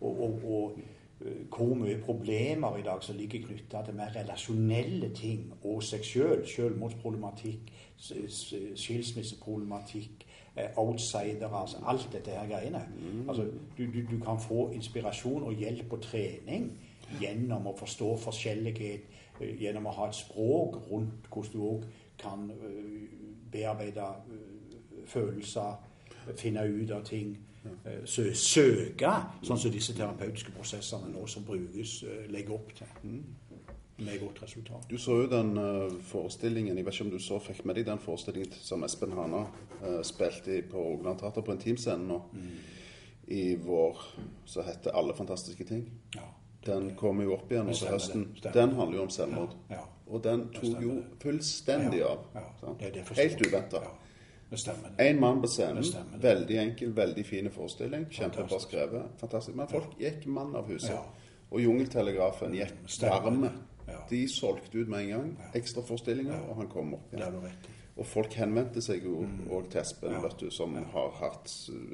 Og, og, og eh, hvor mye problemer i dag som ligger knytta til mer relasjonelle ting og seg sjøl. Selvmordsproblematikk, s- s- skilsmisseproblematikk, eh, outsidere, altså alt dette her greiene. Altså, du, du, du kan få inspirasjon og hjelp og trening gjennom å forstå forskjellighet, eh, gjennom å ha et språk rundt hvordan du òg kan bearbeide følelser, finne ut av ting. eh, søke, sånn som disse terapeutiske prosessene nå som brukes, eh, legger opp til. Med godt resultat. Du så jo den eh, forestillingen, jeg vet ikke om du så fikk med deg den forestillingen som Espen Hana spilte i på Rogaland Teater på en teamscene nå i vår, som heter 'Alle fantastiske ting'. Ja. Den kommer jo opp igjen nå til høsten. stemmer. Den handler jo om selvmord. Ja, ja. Og den tok jo fullstendig av. Helt uventa. Ja, det. Én mann på scenen. Veldig enkel, veldig fin forestilling. Kjempebra skrevet. Fantastisk. Men folk gikk mann av huset. Ja. Og Jungeltelegrafen gikk varm. Ja. De solgte ut med en gang. Ekstraforestillinger, og han kom opp igjen. Ja. Og folk henvendte seg jo òg til Espen, Mm. Ja. vet du, som har hatt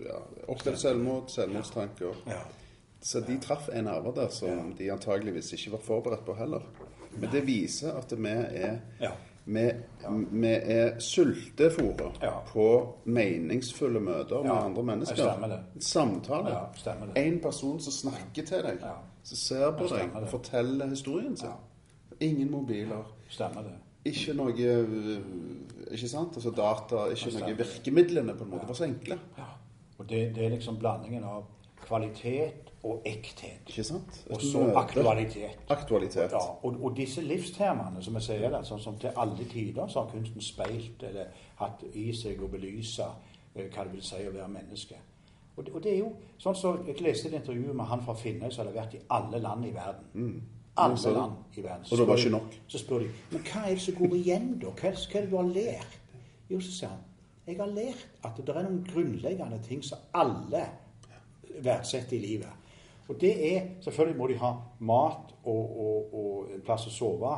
ja, opplevd selvmord, selvmordstanker. Ja. Så de traff en nerve der som de antageligvis ikke var forberedt på heller. Men det viser at vi er Ja. vi, vi er sultefòra Ja. på meningsfulle møter med andre mennesker. stemmer det. Samtale. Det. En person som snakker til deg, Ja. som ser på deg og forteller historien sin. Ingen mobiler. Stemmer det. Ikke noe øh, Ikke sant? Altså data, ikke noe virkemidlene på en måte. Var så enkle. Ja. Og det, det er liksom blandingen av kvalitet og ekthet. Ikke sant? Og så aktualitet. Aktualitet. Ja, og, og disse livstemaene, som jeg sier det, sånn som til alle tider så har kunsten speilt eller hatt i seg å belyse eh, hva det vil si å være menneske. Og det, og det er jo sånn som Jeg leste et intervju med han fra Finnøy som hadde vært i alle land i verden. Alle land i verden. Så Og det var ikke nok. Så spør de men hva er det som går igjen, da? Hva hva er det du har lært? Jo, så sier han jeg har lært at det er noen grunnleggende ting som alle verdsetter i livet. Og det er Selvfølgelig må de ha mat og, og, og en plass å sove.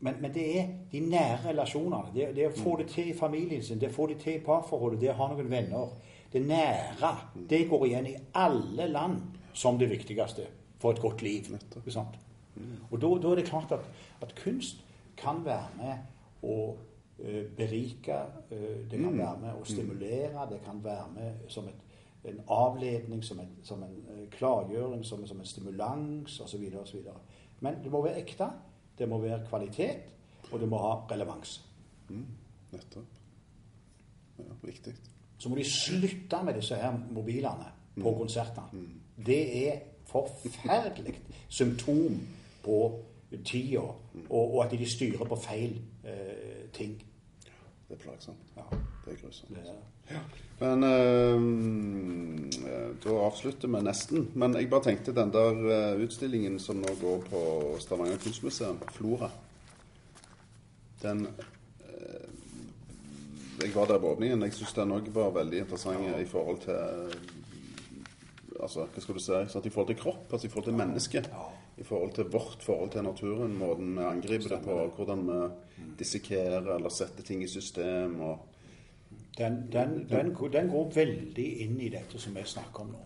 Men, men det er de nære relasjonene. Det, det å få det til i familien sin, det å få det til i parforholdet, det å ha noen venner. Det nære. Det går igjen i alle land som det viktigste for et godt liv. Og da, da er det klart at, at kunst kan være med å eh, berike, eh, det kan være med å stimulere, det kan være med som et, en avledning, som en, som en eh, klargjøring, som, som en stimulans osv. Men det må være ekte, det må være kvalitet, og det må ha relevans. Mm, Nettopp. Ja, viktig. Så må de slutte med disse her mobilene på konsertene. Det er forferdelig symptom på tida, og, og at de styrer på feil eh, ting. Det er plagsomt. Ja. Det er grusomt. Ja. Men eh, da avslutter vi nesten. Men jeg bare tenkte den der eh, utstillingen som nå går på Stavanger kunstmuseum, Flora Den eh, Jeg var der på åpningen. Jeg syns den òg var veldig interessant i forhold til Altså, hva skal du si? sånn, I forhold til kropp, altså i forhold til mennesket. I forhold til vårt forhold til naturen, måten vi angriper det på, hvordan vi dissekerer eller setter ting i system. og den, den, den, den går veldig inn i dette som vi snakker om nå.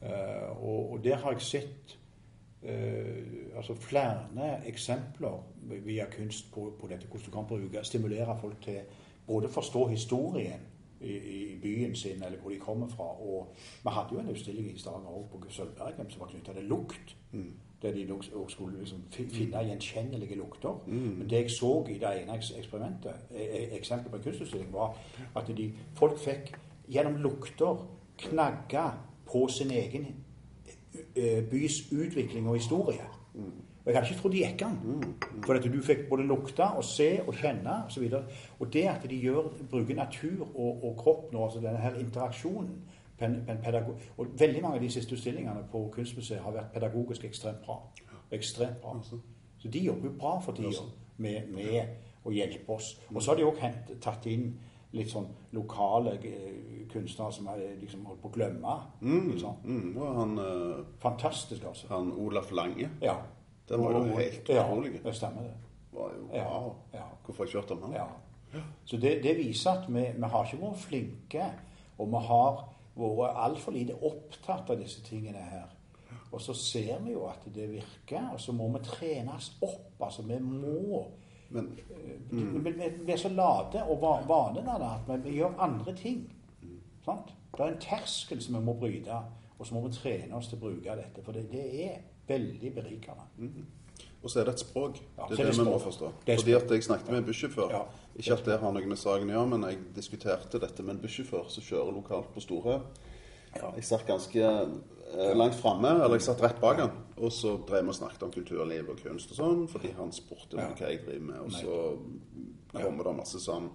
Uh, og, og der har jeg sett uh, altså flere eksempler via kunst på, på dette, hvordan du kan bruke, stimulere folk til både forstå historien i, i byen sin, eller hvor de kommer fra. Og vi hadde jo en utstilling i Stavanger også på Sølvbergen som var knytta til lukt. Der de også skulle liksom finne gjenkjennelige lukter. Men det jeg så i det ene eksperimentet, e- e- eksempelet på en kunstutstilling, var at de, folk fikk gjennom lukter knagge på sin egen eh, bys utvikling og historie. Og jeg hadde ikke trodd det gikk an. For at du fikk både lukte og se og kjenne osv. Og, så og det at de gjør, bruker natur og, og kropp nå, altså denne her interaksjonen pen, pen Og veldig mange av de siste utstillingene på Kunstmuseet har vært pedagogisk ekstremt bra. Ekstremt bra. Så de jobber jo bra for tida med, med å hjelpe oss. Og så har de òg tatt inn litt sånn lokale eh, kunstnere som har liksom holdt på å glemme. Mm? Mm, han, eh, Fantastisk, altså. han Olaf Lange Ja. Den var jo helt utrolig. ja. Det stemmer, det. var jo Ja, wow. ja. Hvorfor har jeg ikke hørt om? Ja. Så det, det viser at vi, vi har ikke vært flinke, og vi har vært altfor lite opptatt av disse tingene her. Og så ser vi jo at det virker, og så må vi trenes opp. Altså, vi må Men Vi, vi, vi er så late og va- vane det at vi, vi gjør andre ting. Sant? Det er en terskel som vi må bryte, og så må vi trene oss til å bruke dette. For det, det er veldig berikende. Og så er det et språk. Ja, det er det det vi må forstå. Fordi at jeg snakket med en bussjåfør. Ja, Ikke at det har noe med saken å gjøre, men jeg diskuterte dette med en bussjåfør som kjører lokalt på Storhaug. Jeg satt ganske eh, langt framme, eller jeg satt rett bak han. Og så drev vi og snakket om kulturliv og kunst og sånn, fordi han spurte om hva jeg driver med. Og så kommer det masse sånn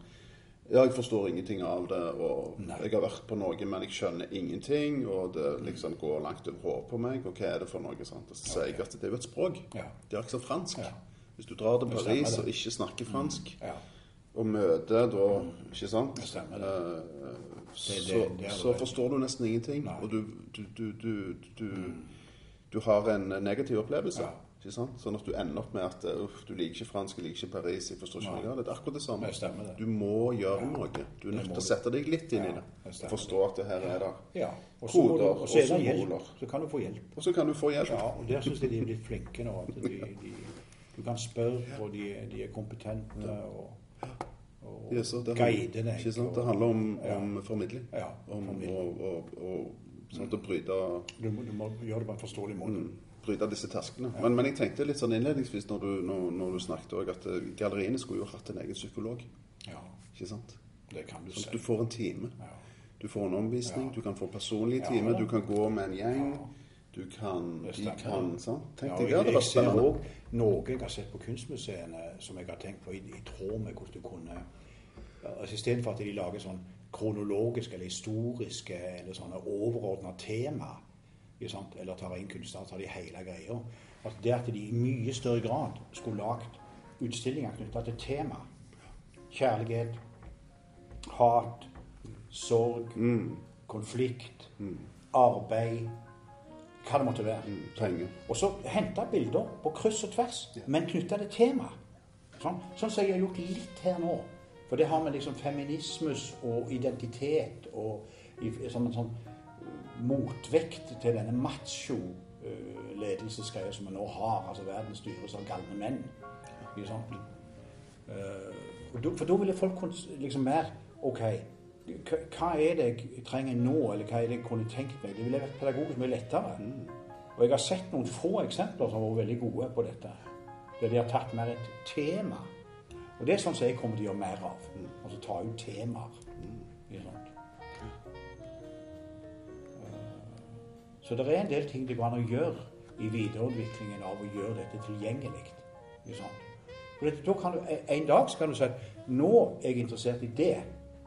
Ja, jeg forstår ingenting av det, og Nei. jeg har vært på noe, men jeg skjønner ingenting, og det liksom går langt over hodet på meg, og hva er det for noe? sant? Og så sier jeg at det er jo et språk. Ja. Det er ikke så fransk. Ja. Hvis du drar til Paris og ikke snakker fransk, Ja. og møter da Ikke sant? Det stemmer det. Eh, så, det- det så forstår du nesten ingenting. Nei. Og du, du, du, du, du, du har en negativ opplevelse. Ja. Sånn at du ender opp med at uff, du liker ikke fransk, jeg liker ikke Paris, jeg forstår ikke noe det. Er akkurat det samme. Det stemmer det. Du må gjøre noe. Du er nødt til å sette deg litt inn i det. det. Forstå at det her er der. Og du- Koder og er og symboler. Så kan du få hjelp. Og så kan du få hjelp. Ja, og der syns jeg de er blitt flinke nå. At de, de, du kan spørre, og de, de er kompetente. og, og Ja, så det, guide deg. ikke sant? det handler om, Ja. om formidling. Ja, om formidling. å og, og, sånn å bryte Du, du må gjøre det på en forståelig måte. Mm. Bryte disse tersklene. Men, men jeg tenkte litt sånn innledningsvis når du, når, når du snakket òg, at eh, galleriene skulle jo hatt en egen psykolog. Ja, ikke sant? det kan du Sånn se. du får en time. Ja. Du får en omvisning, Ja. du kan få personlige Ja, timer, da. du kan gå med en gjeng. Ja. Du kan, de kan sant? Tenk Ja, deg det, hadde vært spennende. òg noe jeg har sett på kunstmuseene som jeg har tenkt på i, i tråd med hvordan du kunne altså Istedenfor at de lager sånn kronologiske eller historiske eller sånne overordna tema, ikke sant? Eller tar eller kunstnere, tar de hele greia. Altså det at de i mye større grad skulle lagd utstillinger knytta til tema. Kjærlighet, hat, sorg, konflikt, arbeid, hva det måtte være. Penger. Og så hente bilder på kryss og tvers, men knytta til tema. Sånn, sånn så jeg har gjort litt her nå. For det har med liksom feminismus og identitet og i, som sånn uh, motvekt til denne macho-ledelsesgreia som vi nå har. Altså verden styres av galne menn. Sant? Eh, for da ville folk liksom mer OK, hva, er det jeg trenger nå, eller hva er det jeg kunne tenkt meg? Det ville vært pedagogisk mye lettere. Og jeg har sett noen få eksempler som har vært veldig gode på dette. Der de har tatt mer et tema. Og det er sånn som jeg kommer til å gjøre mer av. Altså ta ut temaer. Ikke Så det er en del ting det går an å gjøre i videreutviklingen av å gjøre dette tilgjengelig. For det, da kan du, En dag så kan du si at nå er jeg interessert i det,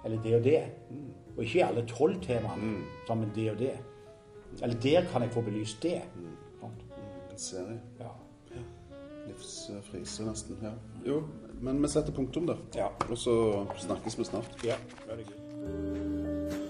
eller det og det. Og ikke i alle tolv temaene sammen det og det. Eller der kan jeg få belyst det. Sant? En serie. Ja. Livsfrise, nesten. Ja. Jo, men vi setter punktum der. Ja. Og så snakkes vi snart. ja, det er good.